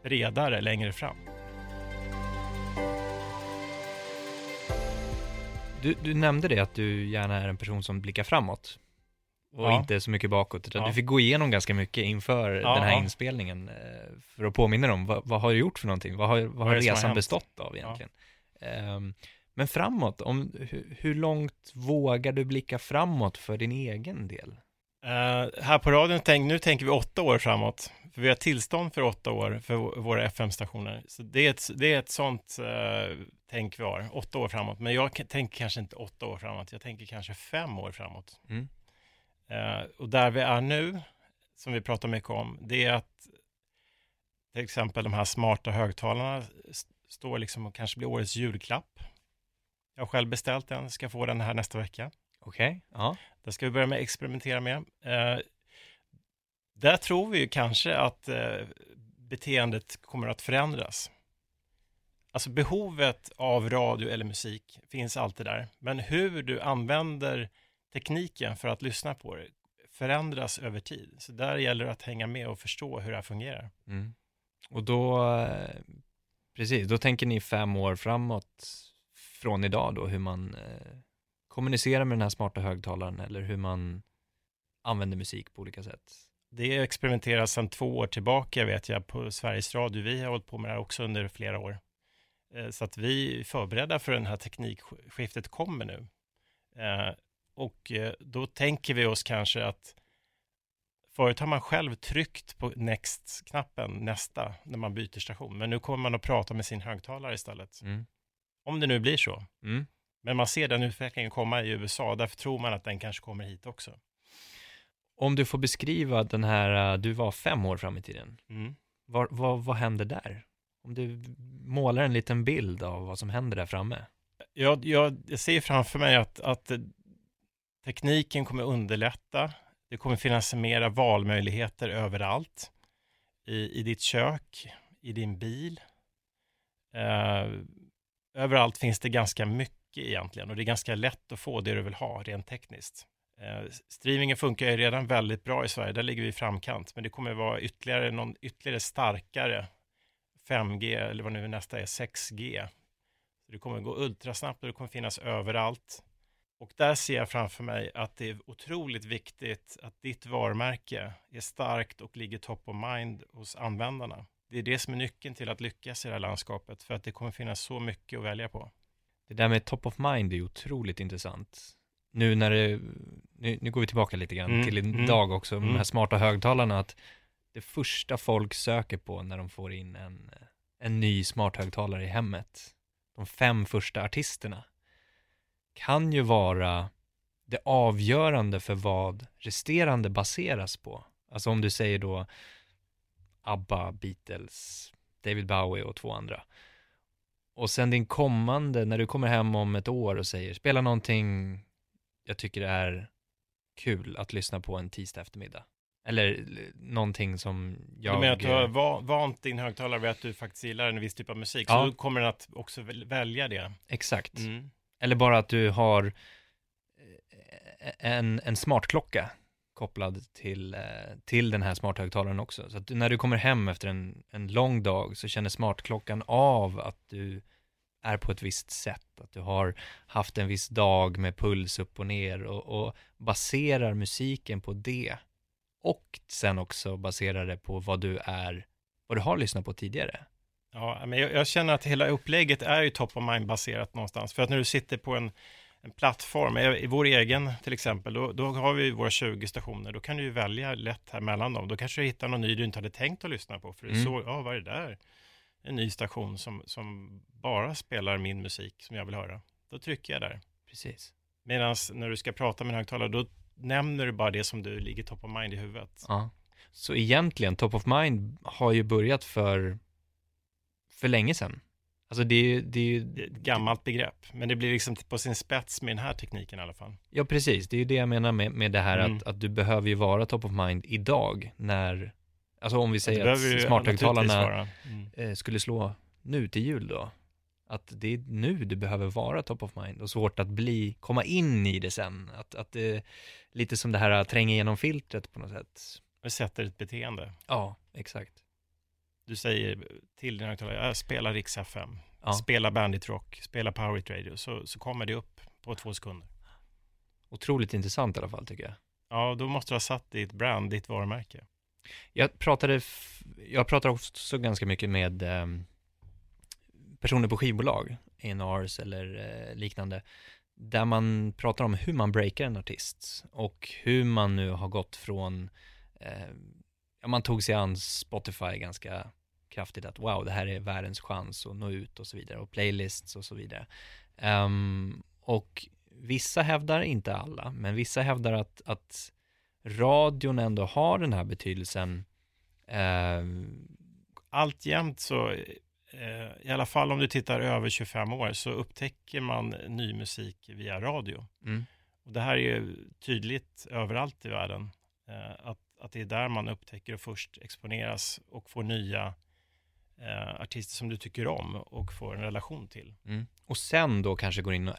bredare längre fram. Du, du nämnde det att du gärna är en person som blickar framåt och Ja. inte så mycket bakåt, Ja. du fick gå igenom ganska mycket inför Ja, den här inspelningen eh, för att påminna dig om vad, vad har du gjort för någonting? Vad har, vad har resan bestått av egentligen? Ehm, men framåt, om, hur, långt vågar du blicka framåt för din egen del? Eh, här på radion, tänk, nu tänker vi åtta år framåt. För vi har tillstånd för åtta år för vå- våra FM-stationer. Så det är ett, det är ett sånt uh, tänk vi har, åtta år framåt. Men jag tänker kanske inte åtta år framåt, jag tänker kanske fem år framåt. Mm. Eh, och där vi är nu, som vi pratar mycket om, det är att till exempel de här smarta högtalarna st- står liksom och kanske blir årets julklapp. Jag har själv beställt den, ska få den här nästa vecka. Okej, ja. Det ska vi börja med att experimentera med. Eh, där tror vi ju kanske att eh, beteendet kommer att förändras. Alltså behovet av radio eller musik finns alltid där. Men hur du använder tekniken för att lyssna på det förändras över tid. Så där gäller det att hänga med och förstå hur det här fungerar. Mm. Och då, eh, precis, då tänker ni fem år framåt från idag då, hur man eh, kommunicerar med den här smarta högtalaren eller hur man använder musik på olika sätt. det experimenteras sedan två år tillbaka vet jag på Sveriges Radio. Vi har hållit på med det här också under flera år. Eh, så att vi är förberedda för den här teknikskiftet kommer nu. Eh, och eh, då tänker vi oss kanske att Förut har man själv tryckt på next-knappen, nästa, när man byter station. Men nu kommer man att prata med sin högtalare istället. Mm. Om det nu blir så. Mm. Men man ser den utvecklingen komma i USA, därför tror man att den kanske kommer hit också. Om du får beskriva den här, du var fem år fram i tiden. Mm. Vad, vad, vad händer där? Om du målar en liten bild av vad som händer där framme. Jag, jag, jag ser framför mig att, att tekniken kommer underlätta. Det kommer finnas mera valmöjligheter överallt. I, i ditt kök, i din bil. Eh, överallt finns det ganska mycket egentligen och det är ganska lätt att få det du vill ha rent tekniskt. Eh, streamingen funkar ju redan väldigt bra i Sverige, där ligger vi i framkant, men det kommer vara ytterligare någon ytterligare starkare 5G eller vad nu nästa är, 6G. Det kommer gå ultrasnabbt och det kommer finnas överallt. Och där ser jag framför mig att det är otroligt viktigt att ditt varumärke är starkt och ligger top of mind hos användarna. Det är det som är nyckeln till att lyckas i det här landskapet, för att det kommer finnas så mycket att välja på. Det där med top of mind är otroligt intressant. Nu när det, nu, nu går vi tillbaka lite grann mm, till idag mm, också, mm. de här smarta högtalarna, att det första folk söker på när de får in en, en ny smarthögtalare i hemmet, de fem första artisterna, kan ju vara det avgörande för vad resterande baseras på. Alltså om du säger då ABBA, Beatles, David Bowie och två andra. Och sen din kommande, när du kommer hem om ett år och säger spela någonting jag tycker är kul att lyssna på en tisdag eftermiddag. Eller någonting som jag... Du menar att du har vant din högtalare vid att du faktiskt gillar en viss typ av musik, ja. så då kommer den att också välja det. Exakt. Mm. Eller bara att du har eh, en, en smartklocka kopplad till, eh, till den här smarthögtalaren också. Så att när du kommer hem efter en, en lång dag så känner smartklockan av att du är på ett visst sätt, att du har haft en viss dag med puls upp och ner och, och baserar musiken på det och sen också baserar det på vad du är, vad du har lyssnat på tidigare. Ja, men jag, jag, känner att hela upplägget är ju top of mind baserat någonstans. För att när du sitter på en, en plattform, i vår egen till exempel, då, då, har vi våra 20 stationer. Då kan du ju välja lätt här mellan dem. Då kanske du hittar någon ny du inte hade tänkt att lyssna på. För du mm. såg, ja vad är det där? En ny station som, som bara spelar min musik som jag vill höra. Då trycker jag där. Precis. Medan när du ska prata med en högtalare, då nämner du bara det som du ligger top of mind i huvudet. Ja. Så egentligen, top of mind har ju börjat för för länge sedan. Alltså det är ju... Det är ju det är ett gammalt begrepp, men det blir liksom på sin spets med den här tekniken i alla fall. Ja, precis. Det är ju det jag menar med, med det här mm. att, att du behöver ju vara top of mind idag när, alltså om vi säger att smarthögtalarna mm. Eh, skulle slå nu till jul då. Att det är nu du behöver vara top of mind och svårt att bli, komma in i det sen. Att, att det, lite som det här tränga igenom filtret på något sätt. Det sätter ett beteende. Ja, exakt du säger till din högtalare, spela Rix FM, ja. spela Bandit Rock, spela Power It Radio, så, så kommer det upp på två sekunder. Otroligt intressant i alla fall tycker jag. Ja, då måste du ha satt ditt brand, ditt varumärke. Jag pratade, jag pratar också ganska mycket med eh, personer på skivbolag, A&Rs eller eh, liknande, där man pratar om hur man breakar en artist och hur man nu har gått från eh, man tog sig an Spotify ganska kraftigt att wow, det här är världens chans att nå ut och så vidare och playlists och så vidare. Um, och vissa hävdar, inte alla, men vissa hävdar att, att radion ändå har den här betydelsen. Uh, Alltjämt så, uh, i alla fall om du tittar över 25 år, så upptäcker man ny musik via radio. Mm. Och det här är ju tydligt överallt i världen. Uh, att att det är där man upptäcker och först exponeras och får nya eh, artister som du tycker om och får en relation till. Mm. Och sen då kanske går in och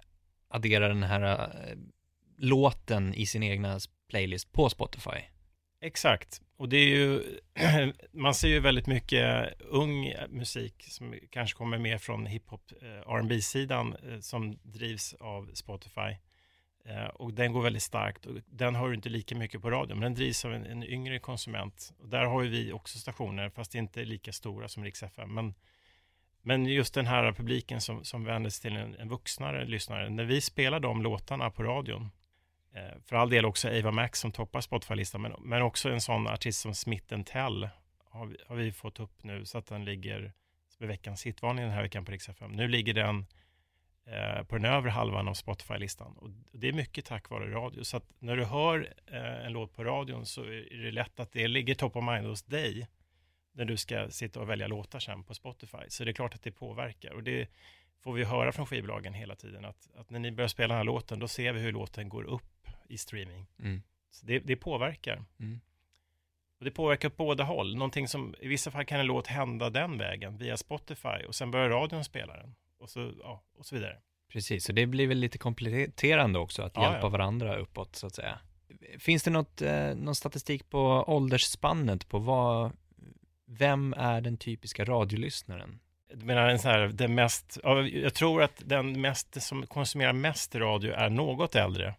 adderar den här eh, låten i sin egna playlist på Spotify. Exakt, och det är ju, *clears throat* man ser ju väldigt mycket ung musik som kanske kommer mer från hiphop, eh, R&B sidan eh, som drivs av Spotify. Eh, och den går väldigt starkt och den hör du inte lika mycket på radio, men den drivs av en, en yngre konsument. Och där har ju vi också stationer, fast inte lika stora som Rix FM. Men, men just den här publiken som, som vänder sig till en, en vuxnare lyssnare, när vi spelar de låtarna på radion, eh, för all del också Ava Max som toppar Spotify-listan, men, men också en sån artist som Smith Tell har vi, har vi fått upp nu, så att den ligger som är veckans hitvarning den här veckan på Rix FM. Nu ligger den Eh, på den övre halvan av Spotify-listan. Och det är mycket tack vare radio. Så att när du hör eh, en låt på radion så är det lätt att det ligger top of mind hos dig när du ska sitta och välja låtar sen på Spotify. Så det är klart att det påverkar. Och det får vi höra från skivbolagen hela tiden. Att, att när ni börjar spela den här låten, då ser vi hur låten går upp i streaming. Mm. Så det, det påverkar. Mm. Och det påverkar åt båda håll. Någonting som i vissa fall kan en låt hända den vägen via Spotify och sen börjar radion spela den och så, ja, och så vidare. Precis, så det blir väl lite kompletterande också att ja, hjälpa ja. varandra uppåt så att säga. Finns det något, eh, någon statistik på åldersspannet på vad, vem är den typiska radiolyssnaren? Du menar en sån här, den mest, jag tror att den mest, som konsumerar mest radio är något äldre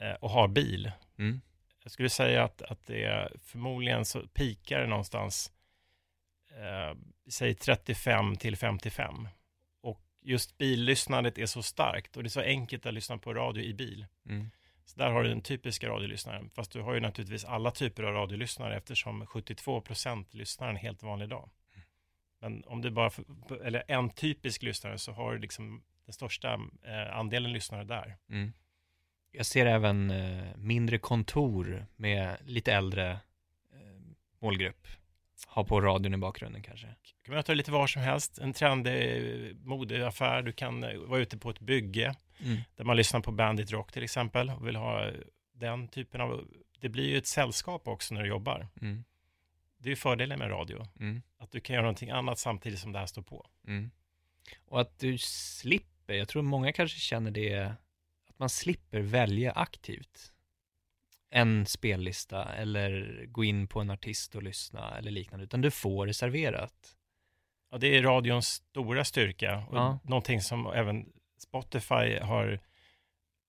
eh, och har bil. Mm. Jag skulle säga att, att det är förmodligen så pikar det någonstans, eh, säg 35 till 55 just billyssnandet är så starkt och det är så enkelt att lyssna på radio i bil. Mm. Så där har du den typiska radiolyssnaren. Fast du har ju naturligtvis alla typer av radiolyssnare eftersom 72 procent lyssnar en helt vanlig dag. Men om det bara, eller en typisk lyssnare så har du liksom den största eh, andelen lyssnare där. Mm. Jag ser även eh, mindre kontor med lite äldre eh, målgrupp ha på radion i bakgrunden kanske. Du kan möta det lite var som helst. En trendig modeaffär. Du kan eh, vara ute på ett bygge mm. där man lyssnar på Bandit Rock till exempel och vill ha den typen av... Det blir ju ett sällskap också när du jobbar. Mm. Det är ju fördelen med radio. Mm. Att du kan göra någonting annat samtidigt som det här står på. Mm. Och att du slipper, jag tror många kanske känner det, att man slipper välja aktivt en spellista eller gå in på en artist och lyssna eller liknande, utan du får det serverat. Ja, det är radions stora styrka och ja. någonting som även Spotify har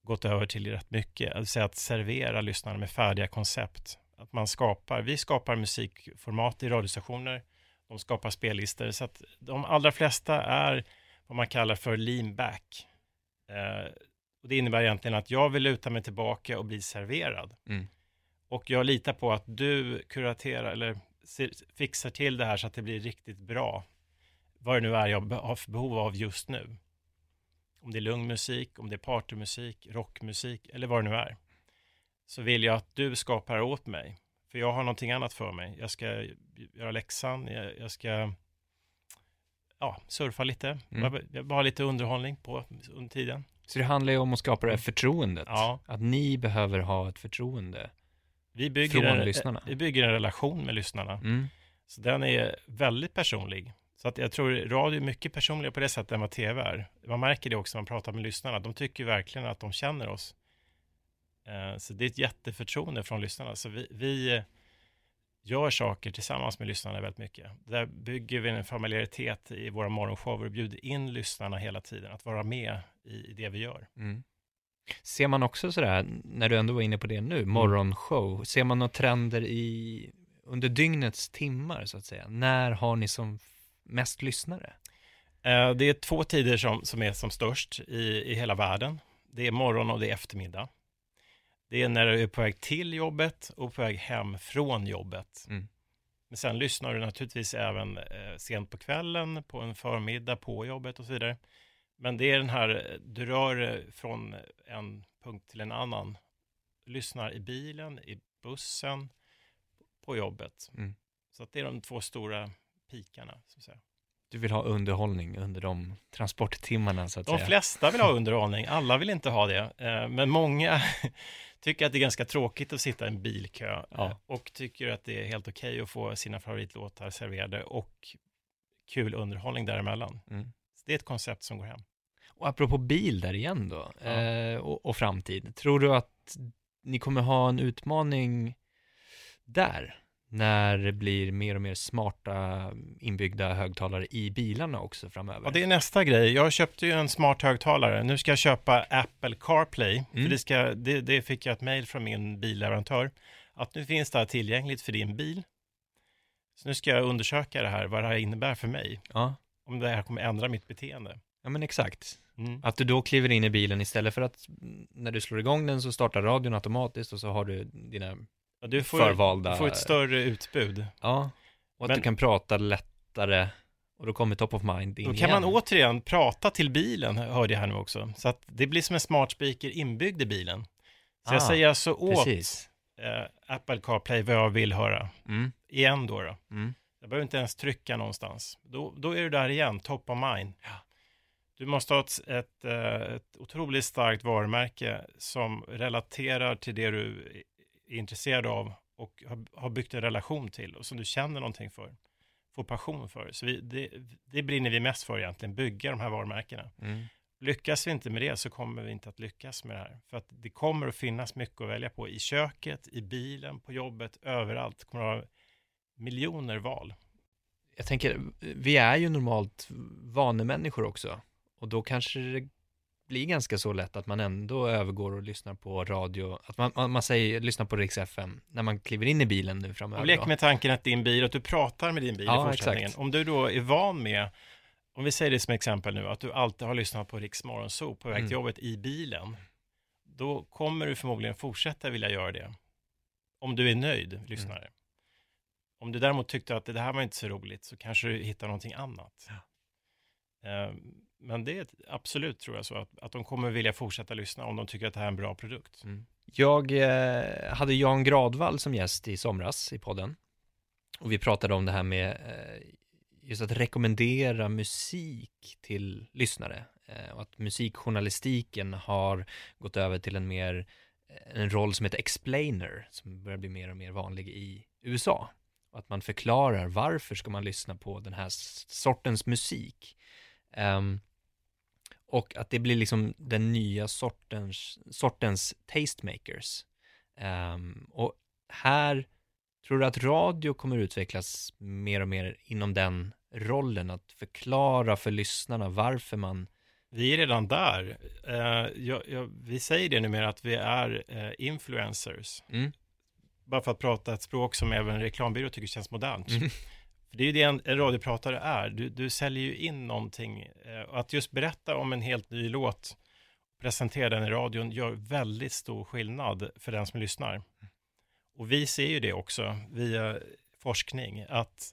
gått över till rätt mycket, alltså att servera lyssnarna med färdiga koncept. Att man skapar, vi skapar musikformat i radiostationer, de skapar spellistor, så att de allra flesta är vad man kallar för lean back. Eh, och det innebär egentligen att jag vill luta mig tillbaka och bli serverad. Mm. Och jag litar på att du kuraterar eller fixar till det här så att det blir riktigt bra. Vad det nu är jag har behov av just nu. Om det är lugn musik, om det är partymusik, rockmusik eller vad det nu är. Så vill jag att du skapar åt mig. För jag har någonting annat för mig. Jag ska göra läxan, jag, jag ska ja, surfa lite. Mm. Jag bara ha lite underhållning på under tiden. Så det handlar ju om att skapa det här förtroendet. Ja. Att ni behöver ha ett förtroende vi bygger från en, lyssnarna. Vi bygger en relation med lyssnarna. Mm. Så den är väldigt personlig. Så att jag tror radio är mycket personligare på det sättet än vad tv är. Man märker det också när man pratar med lyssnarna. De tycker verkligen att de känner oss. Eh, så det är ett jätteförtroende från lyssnarna. Så vi, vi gör saker tillsammans med lyssnarna väldigt mycket. Där bygger vi en familjaritet i våra morgonshower och bjuder in lyssnarna hela tiden att vara med i, det vi gör. Mm. Ser man också sådär, när du ändå var inne på det nu, mm. morgonshow, ser man några trender i, under dygnets timmar så att säga? När har ni som mest lyssnare? Eh, det är två tider som, som är som störst i, i hela världen. Det är morgon och det är eftermiddag. Det är när du är på väg till jobbet och på väg hem från jobbet. Mm. Men sen lyssnar du naturligtvis även eh, sent på kvällen, på en förmiddag på jobbet och så vidare. Men det är den här, du rör från en punkt till en annan. Lyssnar i bilen, i bussen, på jobbet. Mm. Så att det är de två stora pikarna. Så att säga. Du vill ha underhållning under de transporttimmarna så att De säga. flesta vill ha *laughs* underhållning, alla vill inte ha det. Eh, men många *laughs* tycker att det är ganska tråkigt att sitta i en bilkö ja. Eh, och tycker att det är helt okej okay att få sina favoritlåtar serverade och kul underhållning däremellan. Mm. Det är ett koncept som går hem. Och apropå bil där igen då, ja. eh, och, och, framtid. Tror du att ni kommer ha en utmaning där? När det blir mer och mer smarta inbyggda högtalare i bilarna också framöver. Ja, det är nästa grej. Jag köpte ju en smart högtalare. Nu ska jag köpa Apple CarPlay. Mm. För det, ska, det, det fick jag ett mejl från min billeverantör. Att nu finns det här tillgängligt för din bil. Så nu ska jag undersöka det här, vad det här innebär för mig. Ja, Om det här kommer ändra mitt beteende. ja men exakt. Mm. Att du då kliver in i bilen istället för att mm, när du slår igång den så startar radion automatiskt och så har du dina Ja, du får, förvalda... du får ett större utbud. Ja, och att Men- du kan prata lättare och då kommer top of mind in Då kan igen. man återigen prata till bilen, hörde jag här nu också. Så att det blir som en smart speaker inbyggd i bilen. Så jag Ah, säger alltså åt Precis. eh, Apple CarPlay vad jag vill höra. Mm, Igen då. då. mm. Jag behöver inte ens trycka någonstans. Då, då är du där igen, top of mind. Ja. Du måste ha ett, ett, eh, ett otroligt starkt varumärke som relaterar till det du är intresserad av och har, byggt en relation till och som du känner någonting för, får passion för. Så vi, det, det brinner vi mest för egentligen, bygga de här varumärkena. Mm. Lyckas vi inte med det så kommer vi inte att lyckas med det här. För att det kommer att finnas mycket att välja på i köket, i bilen, på jobbet, överallt. Det kommer att vara miljoner val. Jag tänker, vi är ju normalt vanemänniskor också och då kanske det blir ganska så lätt att man ändå övergår och lyssnar på radio, att man, man, man säger lyssna på Rix FM när man kliver in i bilen nu framöver. Om lek med tanken att din bil, att du pratar med din bil Ja, i fortsättningen. exakt. Om du då är van med, om vi säger det som exempel nu, att du alltid har lyssnat på Riks Morgonzoo på väg Mm. till jobbet i bilen, då kommer du förmodligen fortsätta vilja göra det. Om du är nöjd, lyssnare. Mm. Om du däremot tyckte att det här var inte så roligt, så kanske du hittar någonting annat. Eh, men det är absolut, tror jag, så att, att de kommer vilja fortsätta lyssna om de tycker att det här är en bra produkt. Mm. Jag eh, hade Jan Gradvall som gäst i somras i podden. Och vi pratade om det här med eh, just att rekommendera musik till lyssnare. Eh, och att musikjournalistiken har gått över till en mer eh, en roll som heter explainer som börjar bli mer och mer vanlig i USA. Och att man förklarar varför ska man lyssna på den här sortens musik. Um, och att det blir liksom den nya sortens, sortens tastemakers. Ehm, och här tror du att radio kommer utvecklas mer och mer inom den rollen, att förklara för lyssnarna varför man, Vi är redan där. Eh, jag, jag, vi säger det numera att vi är eh, influencers. mm, Bara för att prata ett språk som även en reklambyrå tycker känns modernt. Mm. För det är ju det en, en radiopratare är. Du, du säljer ju in någonting. Eh, och att just berätta om en helt ny låt, presentera den i radion, gör väldigt stor skillnad för den som lyssnar. Och vi ser ju det också via forskning, att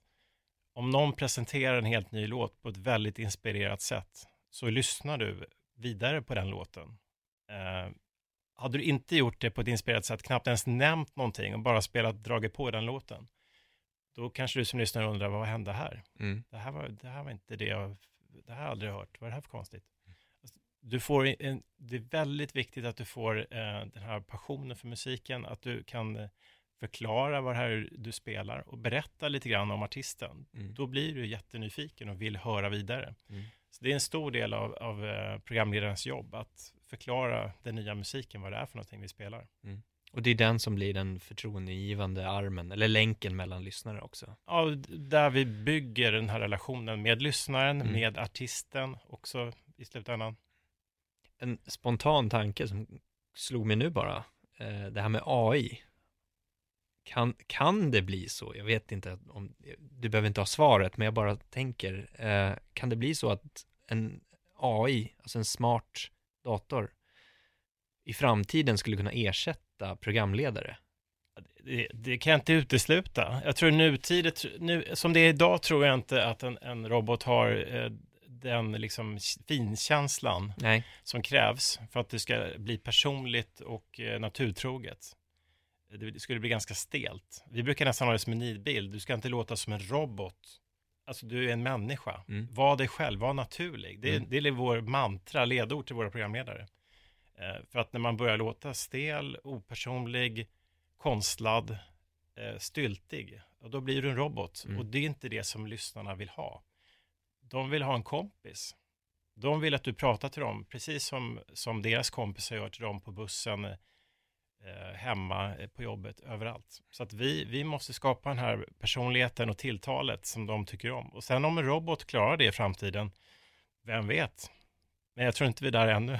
om någon presenterar en helt ny låt på ett väldigt inspirerat sätt, så lyssnar du vidare på den låten. Eh, hade du inte gjort det på ett inspirerat sätt, knappt ens nämnt någonting och bara spelat, dragit på den låten, då kanske du som lyssnar undrar, vad hände här? mm, Det här var, det här var inte det jag, det här har jag aldrig hört, vad är det här för konstigt? Alltså, Du får en, det är väldigt viktigt att du får eh, den här passionen för musiken, att du kan eh, förklara vad det här du spelar och berätta lite grann om artisten. mm, Då blir du jättenyfiken och vill höra vidare. mm. Så det är en stor del av, av eh, programledarens jobb att förklara den nya musiken, vad det är för någonting vi spelar. Och det är den som blir den förtroendegivande armen, eller länken mellan lyssnare också. Ja, där vi bygger den här relationen med lyssnaren, Mm. med artisten också i slutändan. En spontan tanke som slog mig nu bara, eh, det här med AI. Kan, kan det bli så? Jag vet inte om, du behöver inte ha svaret, men jag bara tänker, eh, kan det bli så att en AI, alltså en smart dator, i framtiden skulle kunna ersätta programledare? Det, det kan jag inte utesluta. Jag tror nutidigt, nu, som det är idag tror jag inte att en, en robot har eh, den liksom finkänslan Nej. som krävs för att det ska bli personligt och eh, naturtroget. Det skulle bli ganska stelt. Vi brukar nästan ha det som en nidbild. Du ska inte låta som en robot. Alltså du är en människa. Mm. Var dig själv, var naturlig. Det, är- Mm. det är vår mantra, ledord till våra programledare. Eh, för att när man börjar låta stel, opersonlig, konstlad, eh, styltig, då blir du en robot. Mm. Och det är inte det som lyssnarna vill ha. De vill ha en kompis. De vill att du pratar till dem, precis som, som deras kompisar gör till dem på bussen, eh, hemma, eh, på jobbet, överallt. Så att vi, vi måste skapa den här personligheten och tilltalet som de tycker om. Och sen om en robot klarar det i framtiden, vem vet? Men jag tror inte vi är där ännu.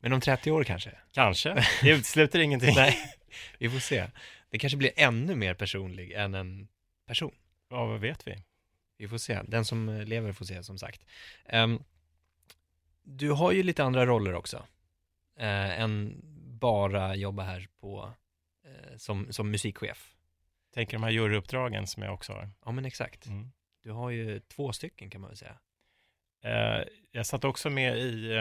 Men om 30 år kanske? Kanske, *laughs* det utesluter ingenting. Nej, vi får se. Det kanske blir ännu mer personlig än en person. Ja, vad vet vi? Vi får se. Den som eh, lever får se, som sagt. Um, du har ju lite andra roller också. Uh, än bara jobba här på, uh, som, som musikchef. Tänker de här juryuppdragen som jag också har. Ja, men exakt. Mm. Du har ju två stycken kan man väl säga. Uh, jag satt också med i,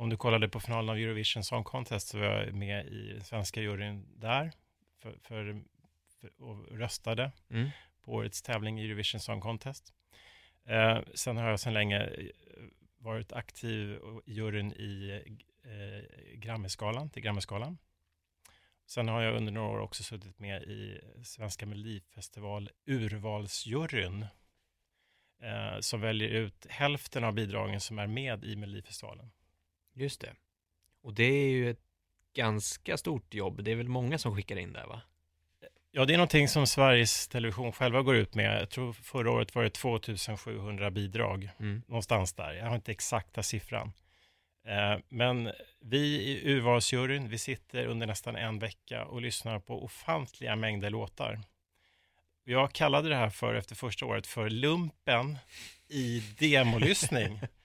om du kollade på finalen av Eurovision Song Contest så var jag med i den svenska juryn där för, för, för och röstade. Mm på årets tävling i Eurovision Song Contest. Eh, sen har jag sedan länge eh, varit aktiv i juryn i eh, Grammisgalan, till Grammisgalan. Sen har jag under några år också suttit med i Svenska Melodifestival urvalsjuryn eh, som väljer ut hälften av bidragen som är med i Melodifestivalen. Just det. Och det är ju ett ganska stort jobb. Det är väl många som skickar in där, va? Ja, det är någonting som Sveriges Television själva går ut med. Jag tror förra året var det 2700 bidrag, mm. någonstans där. Jag har inte exakta siffran. Eh, men vi i urvalsjuryn, vi sitter under nästan en vecka och lyssnar på ofantliga mängder låtar. Jag kallade det här för, efter första året, för lumpen i demolyssning. *laughs*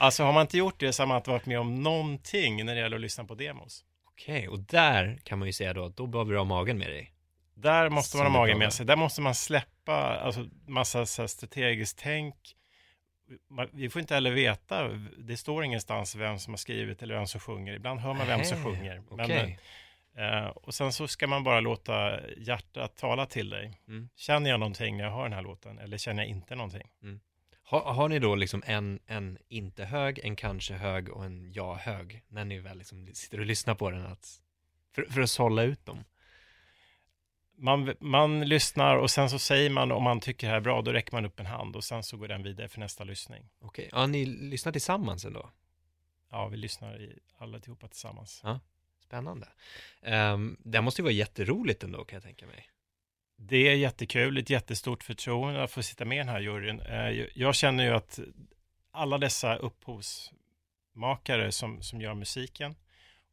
alltså har man inte gjort det så har man inte varit med om någonting när det gäller att lyssna på demos. Okej, okay, och där kan man ju säga då, då behöver du ha magen med dig. Där måste man ha magen med sig. Där måste man släppa alltså, massa så här, strategiskt tänk. Vi får inte heller veta, det står ingenstans vem som har skrivit eller vem som sjunger. Ibland hör man vem som sjunger. Okay. Men, uh, och sen så ska man bara låta hjärtat tala till dig. Mm. Känner jag någonting när jag hör den här låten eller känner jag inte någonting? Mm. Har, har, ni då liksom en, en inte hög, en kanske hög och en ja hög när ni väl liksom sitter och lyssnar på den? Att, för, för att sålla ut dem? man, man lyssnar och sen så säger man om man tycker det här är bra, då räcker man upp en hand och sen så går den vidare för nästa lyssning. Okej, ja, ni lyssnar tillsammans ändå? Ja, vi lyssnar i alla tillsammans. Ja, spännande. Um, det måste ju vara jätteroligt ändå kan jag tänka mig. Det är jättekul, ett jättestort förtroende att få sitta med i den här juryn. Uh, jag känner ju att alla dessa upphovsmakare som, som gör musiken,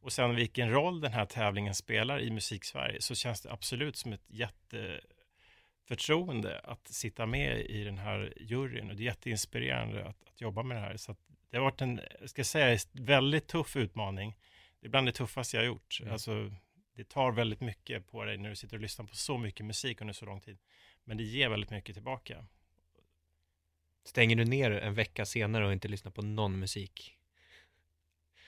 och sen vilken roll den här tävlingen spelar i Musiksverige så känns det absolut som ett jätteförtroende att sitta med i den här juryn och det är jätteinspirerande att, att jobba med det här. Så det har varit en, ska säga, väldigt tuff utmaning. Det är bland det tuffaste jag har gjort. Mm. Alltså, det tar väldigt mycket på dig när du sitter och lyssnar på så mycket musik under så lång tid. Men det ger väldigt mycket tillbaka. Stänger du ner en vecka senare och inte lyssnar på någon musik?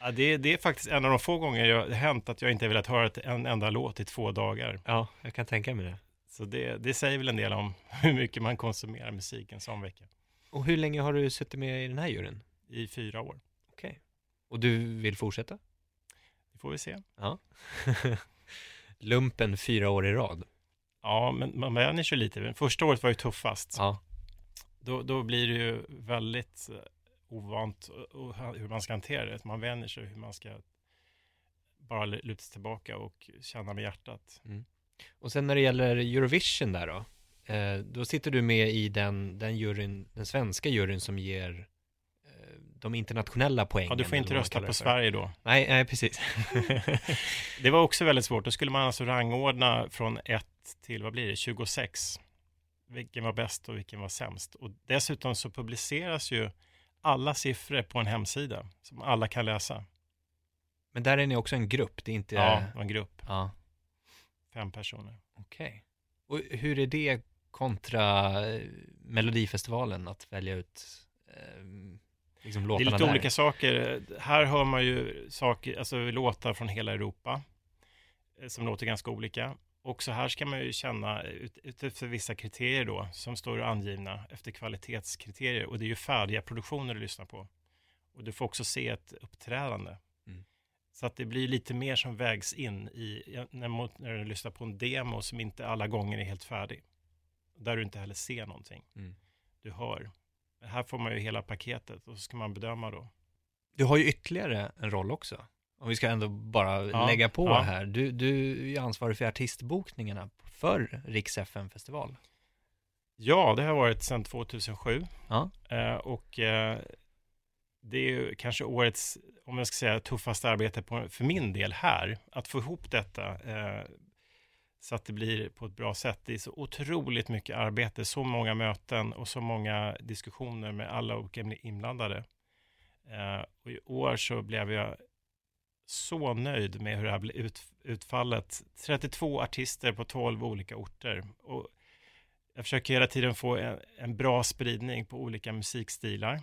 Ja, det, det är faktiskt en av de få gånger jag har hänt att jag inte har velat höra en enda låt i två dagar. Ja, jag kan tänka mig det. Så det, det säger väl en del om *laughs* hur mycket man konsumerar musik en sån vecka. Och hur länge har du suttit med i den här juryn? I fyra år. Okej. Okay. Och du vill fortsätta? Det får vi se. Ja. *laughs* Lumpen fyra år i rad. Ja, men man vänjer sig lite. Första året var ju tuffast. Ja. Då, då blir det ju väldigt ovant och hur man ska hantera det. Man vänjer sig hur man ska bara luta sig tillbaka och känna med hjärtat. Mm. Och sen när det gäller Eurovision där då, eh, då sitter du med i den, den juryn, den svenska juryn som ger eh, de internationella poängen. Ja, du får inte rösta på Sverige då. Nej, nej precis. *laughs* det var också väldigt svårt. Då skulle man alltså rangordna från 1 till, vad blir det, 26. Vilken var bäst och vilken var sämst. Och dessutom så publiceras ju alla siffror på en hemsida som alla kan läsa. Men där är ni också en grupp, det är inte... Ja, en grupp. Ja. Fem personer. Okej. Okay. Och hur är det kontra eh, Melodifestivalen att välja ut eh, liksom Det är lite där? olika saker. Här hör man ju saker, alltså låtar från hela Europa eh, som låter ganska olika också här ska man ju känna utifrån vissa kriterier då som står angivna efter kvalitetskriterier och det är ju färdiga produktioner du lyssnar på. Och du får också se ett uppträdande. Mm. Så att det blir lite mer som vägs in i när, när du lyssnar på en demo som inte alla gånger är helt färdig. Där du inte heller ser någonting. Mm. Du hör. Här får man ju hela paketet och så ska man bedöma då. Du har ju ytterligare en roll också. om vi ska ändå bara Ja, lägga på ja. här. Du, du är ju ansvarig för artistbokningarna för Riks FM-festival. Ja, det har varit sedan 2007. Ja. Eh, och eh, det är ju kanske årets, om jag ska säga, tuffaste arbete på, för min del här. Att få ihop detta eh, så att det blir på ett bra sätt. Det är så otroligt mycket arbete, så många möten och så många diskussioner med alla olika inblandade. Eh, och i år så blev jag så nöjd med hur det här blev ut, utfallet. 32 artister på 12 olika orter. Och jag försöker hela tiden få en, en bra spridning på olika musikstilar.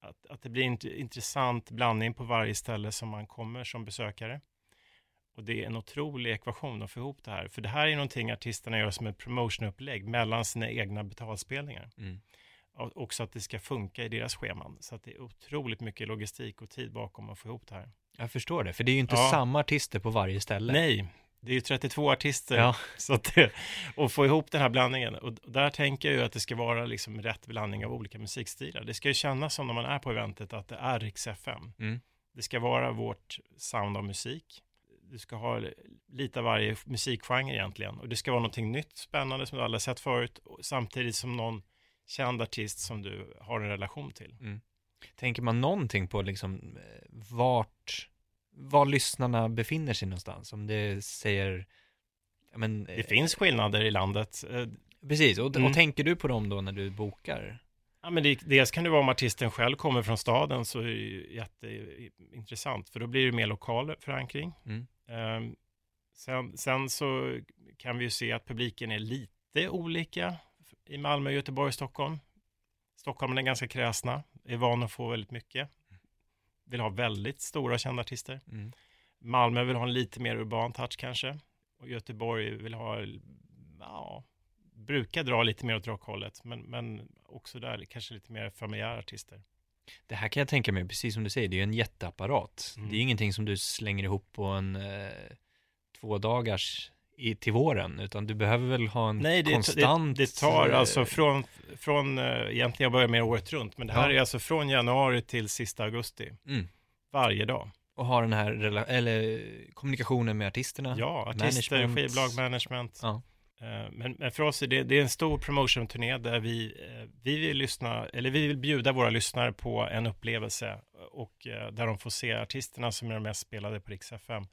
Att, att det blir en int- intressant blandning på varje ställe som man kommer som besökare. Och det är en otrolig ekvation att få ihop det här. För det här är någonting artisterna gör som ett promotionupplägg mellan sina egna betalspelningar. Mm. Och också att det ska funka i deras scheman. Så att det är otroligt mycket logistik och tid bakom att få ihop det här. Jag förstår det, för det är ju inte Ja. samma artister på varje ställe. Nej, det är ju 32 artister. Ja, *laughs* Så att det, och få ihop den här blandningen. Och där tänker jag ju att det ska vara liksom rätt blandning av olika musikstilar. Det ska ju kännas som när man är på eventet att det är Rix FM. Mm. Det ska vara vårt sound av musik. Du ska ha lite av varje musikgenre egentligen. Och det ska vara någonting nytt, spännande som du aldrig sett förut. Samtidigt som någon känd artist som du har en relation till. tänker man någonting på liksom eh, vart, var lyssnarna befinner sig någonstans? Om det säger, men, Det finns skillnader i landet. Eh, Precis, och, Mm. och tänker du på dem då när du bokar? Ja, men det, dels kan det vara om artisten själv kommer från staden så är det jätteintressant för då blir det mer lokal förankring. Mm. Ehm, sen, sen så kan vi ju se att publiken är lite olika i Malmö, Göteborg Stockholm. Stockholm är ganska kräsna, är van att få väldigt mycket. Vill ha väldigt stora kända artister. Mm. Malmö vill ha en lite mer urban touch kanske. Och Göteborg vill ha, ja, brukar dra lite mer åt rockhållet. Men, men också där kanske lite mer familjära artister. Det här kan jag tänka mig, precis som du säger, det är ju en jätteapparat. Mm. Det är ju ingenting som du slänger ihop på en eh, två dagars i, till våren, utan du behöver väl ha en Nej, det, konstant... det, det tar eh, alltså från, från eh, egentligen jag börjar med året runt, men det här Ja. är alltså från januari till sista augusti, Mm. varje dag. Och ha den här eller, kommunikationen med artisterna. Ja, artister, management. skivbolag, management. Ja. Eh, Men, men för oss är det, det är en stor promotion-turné där vi, eh, vi vill lyssna, eller vi vill bjuda våra lyssnare på en upplevelse och eh, där de får se artisterna som är de mest spelade på Rix FM,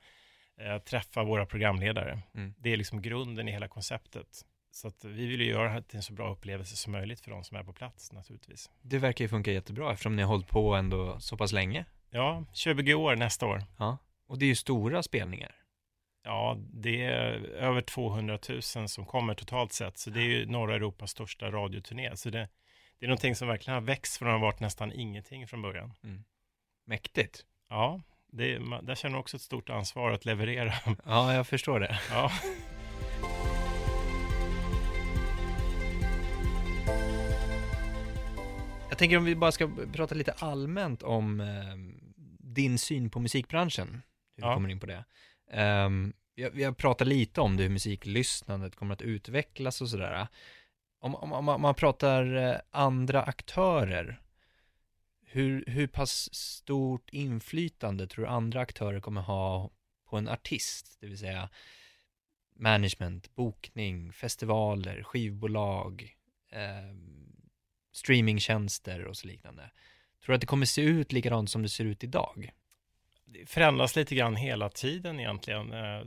träffa våra programledare. Mm. Det är liksom grunden i hela konceptet. Så att vi vill ju göra det till en så bra upplevelse som möjligt för de som är på plats naturligtvis. Det verkar ju funka jättebra eftersom ni har hållit på ändå så pass länge. Ja, 20 år nästa år. Ja. Och det är ju stora spelningar. Ja, det är över 200 000 som kommer totalt sett, så det är ju norra Europas största radioturné. Så det, det är någonting som verkligen har växt från att ha varit nästan ingenting från början. Mäktigt. Ja, det, man- där känner man också ett stort ansvar att leverera. *laughs* Ja, jag förstår det. Ja, Jag tänker om vi bara ska prata lite allmänt om eh, din syn på musikbranschen. Hur vi Ja. kommer in på det. Um, jag, vi har pratat lite om det, hur musiklyssnandet kommer att utvecklas och sådär. Om, om, om, man- pratar eh, andra aktörer, hur, hur pass stort inflytande tror du andra aktörer kommer ha på en artist? Det vill säga management, bokning, festivaler, skivbolag, eh, streamingtjänster och så liknande. Tror du att det kommer se ut likadant som det ser ut idag? Det förändras lite grann hela tiden egentligen. Eh,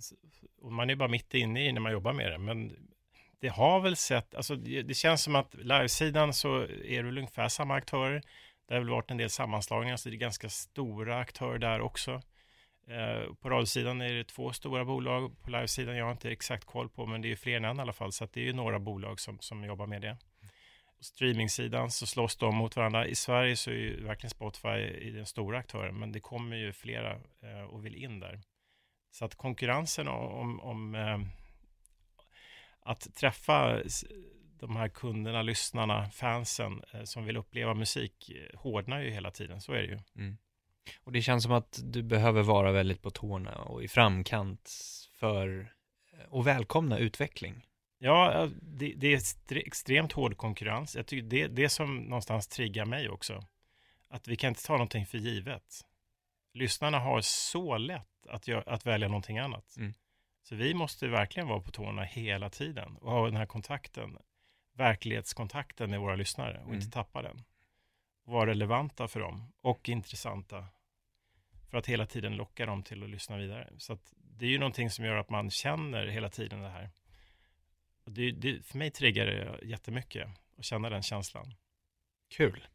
och man är bara mitt inne i när man jobbar med det. Men det har väl sett, alltså det känns som att livesidan så är det väl ungefär samma aktörer. Det har väl varit en del sammanslagningar, så det är ganska stora aktörer där också. Eh, på radiosidan är det två stora bolag, på livesidan jag har inte exakt koll på, men det är ju fler än en i alla fall, så att det är ju några bolag som, som jobbar med det. Streamingsidan så slåss de mot varandra. I Sverige så är ju verkligen Spotify i den stora aktören, men det kommer ju flera eh, och vill in där. Så att konkurrensen om, om eh, att träffa de här kunderna, lyssnarna, fansen eh, som vill uppleva musik eh, hårdnar ju hela tiden, så är det ju. Mm. Och det känns som att du behöver vara väldigt på tårna och i framkant för eh, och att välkomna utveckling. Ja, det, det är extremt hård konkurrens. Jag tycker det det som någonstans triggar mig också. Att vi kan inte ta någonting för givet. lyssnarna har så lätt att, gö- att välja någonting annat. Mm. Så vi måste verkligen vara på tårna hela tiden och ha den här kontakten, verklighetskontakten med våra lyssnare och Mm. inte tappa den. Vara relevanta för dem och intressanta för att hela tiden locka dem till att lyssna vidare. Så det är ju någonting som gör att man känner hela tiden det här. Det, det, för mig triggar det jättemycket att känna den känslan. Kul.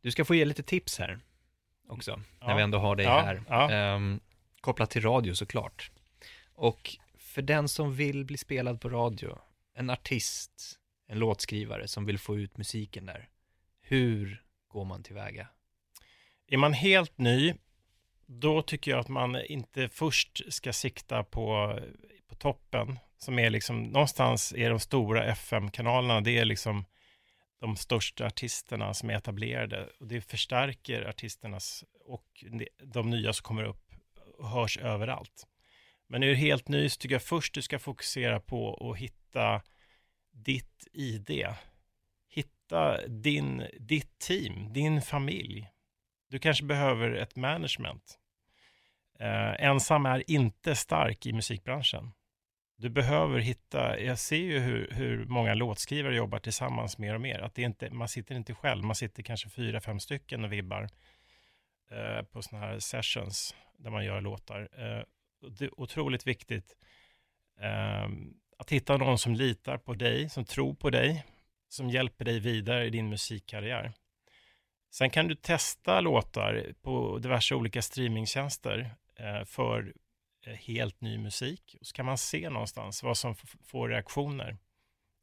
Du ska få ge lite tips här också, när Ja. vi ändå har dig Ja, här. ja. Ehm, kopplat till radio såklart. Och för den som vill bli spelad på radio, en artist, en låtskrivare som vill få ut musiken där, hur går man tillväga? Är man helt ny, då tycker jag att man inte först ska sikta på, på toppen, som är liksom, någonstans är de stora FM-kanalerna, det är liksom de största artisterna som är etablerade och det förstärker artisternas och de nya som kommer upp och hörs överallt. Men är helt ny så tycker jag först du ska fokusera på att hitta ditt ID. Hitta din, ditt team, din familj. Du kanske behöver ett management. Eh, ensam är inte stark i musikbranschen. Du behöver hitta, jag ser ju hur, hur många låtskrivare jobbar tillsammans mer och mer. Att det inte, man sitter inte själv, man sitter kanske fyra, fem stycken och vibbar eh, på sådana här sessions där man gör låtar. Eh, det är otroligt viktigt eh, att hitta någon som litar på dig, som tror på dig, som hjälper dig vidare i din musikkarriär. Sen kan du testa låtar på diverse olika streamingtjänster eh, för Eh, helt ny musik. Och så kan man se någonstans vad som får reaktioner.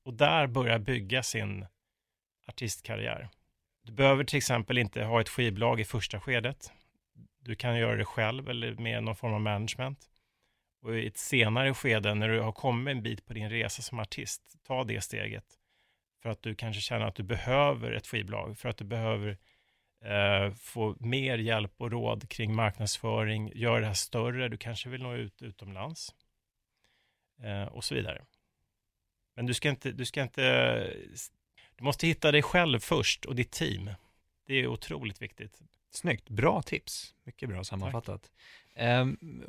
Och där börja bygga sin artistkarriär. Du behöver till exempel inte ha ett skivbolag i första skedet. Du kan göra det själv eller med någon form av management. Och i ett senare skede när du har kommit en bit på din resa som artist, ta det steget. För att du kanske känner att du behöver ett skivbolag, för att du behöver eh, få mer hjälp och råd kring marknadsföring, gör det här större, du kanske vill nå ut utomlands eh, och så vidare. Men du ska inte, du ska inte, du måste hitta dig själv först och ditt team. Det är otroligt viktigt. Snyggt, bra tips. Mycket bra sammanfattat. Ehm,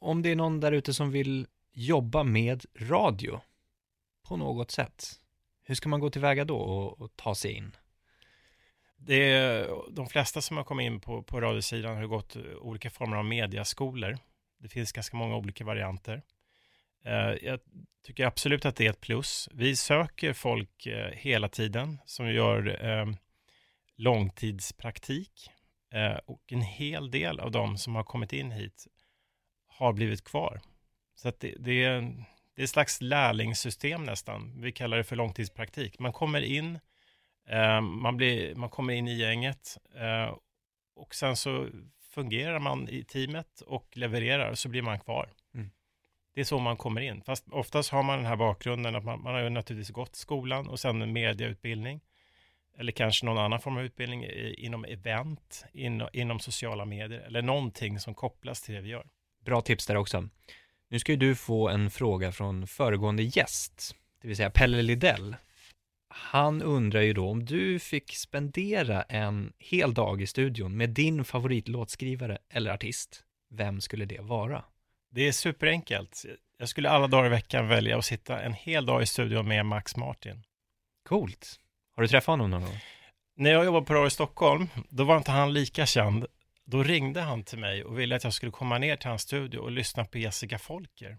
om det är någon där ute som vill jobba med radio på något sätt, hur ska man gå tillväga då och, och ta sig in? Det är, de flesta som har kommit in på, på radiosidan har gått eh, olika former av mediaskolor. Det finns ganska många olika varianter. Eh, jag tycker absolut att det är ett plus. Vi söker folk eh, hela tiden som gör eh, långtidspraktik eh, och en hel del av de som har kommit in hit har blivit kvar. Så att det, det, är, det är ett slags lärlingssystem nästan. Vi kallar det för långtidspraktik. Man kommer in, man, blir, man kommer in i gänget eh, och sen så fungerar man i teamet och levererar så blir man kvar. Mm. Det är så man kommer in. Fast oftast har man den här bakgrunden att man, man har ju naturligtvis gått skolan och sen en mediautbildning. Eller kanske någon annan form av utbildning inom event, in, inom sociala medier eller någonting som kopplas till det vi gör. Bra tips där också. Nu ska ju du få en fråga från föregående gäst, det vill säga Pelle Lidell. Han undrar ju då om du fick spendera en hel dag i studion med din favoritlåtskrivare eller artist, vem skulle det vara? Det är superenkelt. Jag skulle alla dagar i veckan välja att sitta en hel dag i studion med Max Martin. Coolt. Har du träffat honom någon gång? När jag jobbade på Radio Stockholm, då var inte han lika känd. Då ringde han till mig och ville att jag skulle komma ner till hans studio och lyssna på Jessica Folker.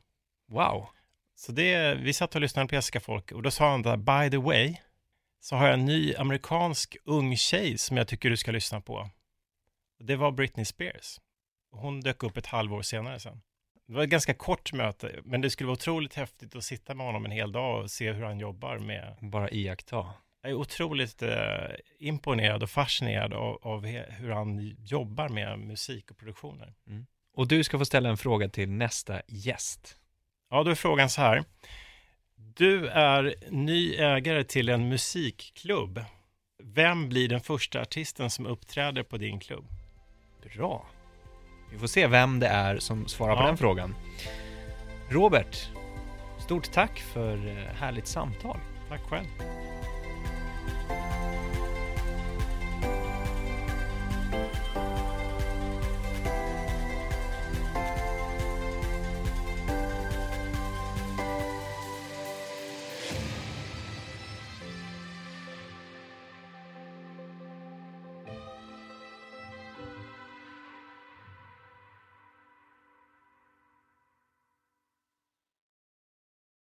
Wow. Så det, vi satt och lyssnade på Jessica Folker och då sa han där, by the way, så har jag en ny amerikansk ung tjej som jag tycker du ska lyssna på. Det var Britney Spears. Hon dök upp ett halvår senare sen. Det var ett ganska kort möte, men det skulle vara otroligt häftigt att sitta med honom en hel dag och se hur han jobbar med Bara iaktta. jag är otroligt eh, imponerad och fascinerad av, av hur han jobbar med musik och produktioner. Och du ska få ställa en fråga till nästa gäst. Ja, då är frågan så här. Du är ny ägare till en musikklubb. Vem blir den första artisten som uppträder på din klubb? Bra. Vi får se vem det är som svarar på Ja. den frågan. Robert, stort tack för eh, härligt samtal. Tack själv.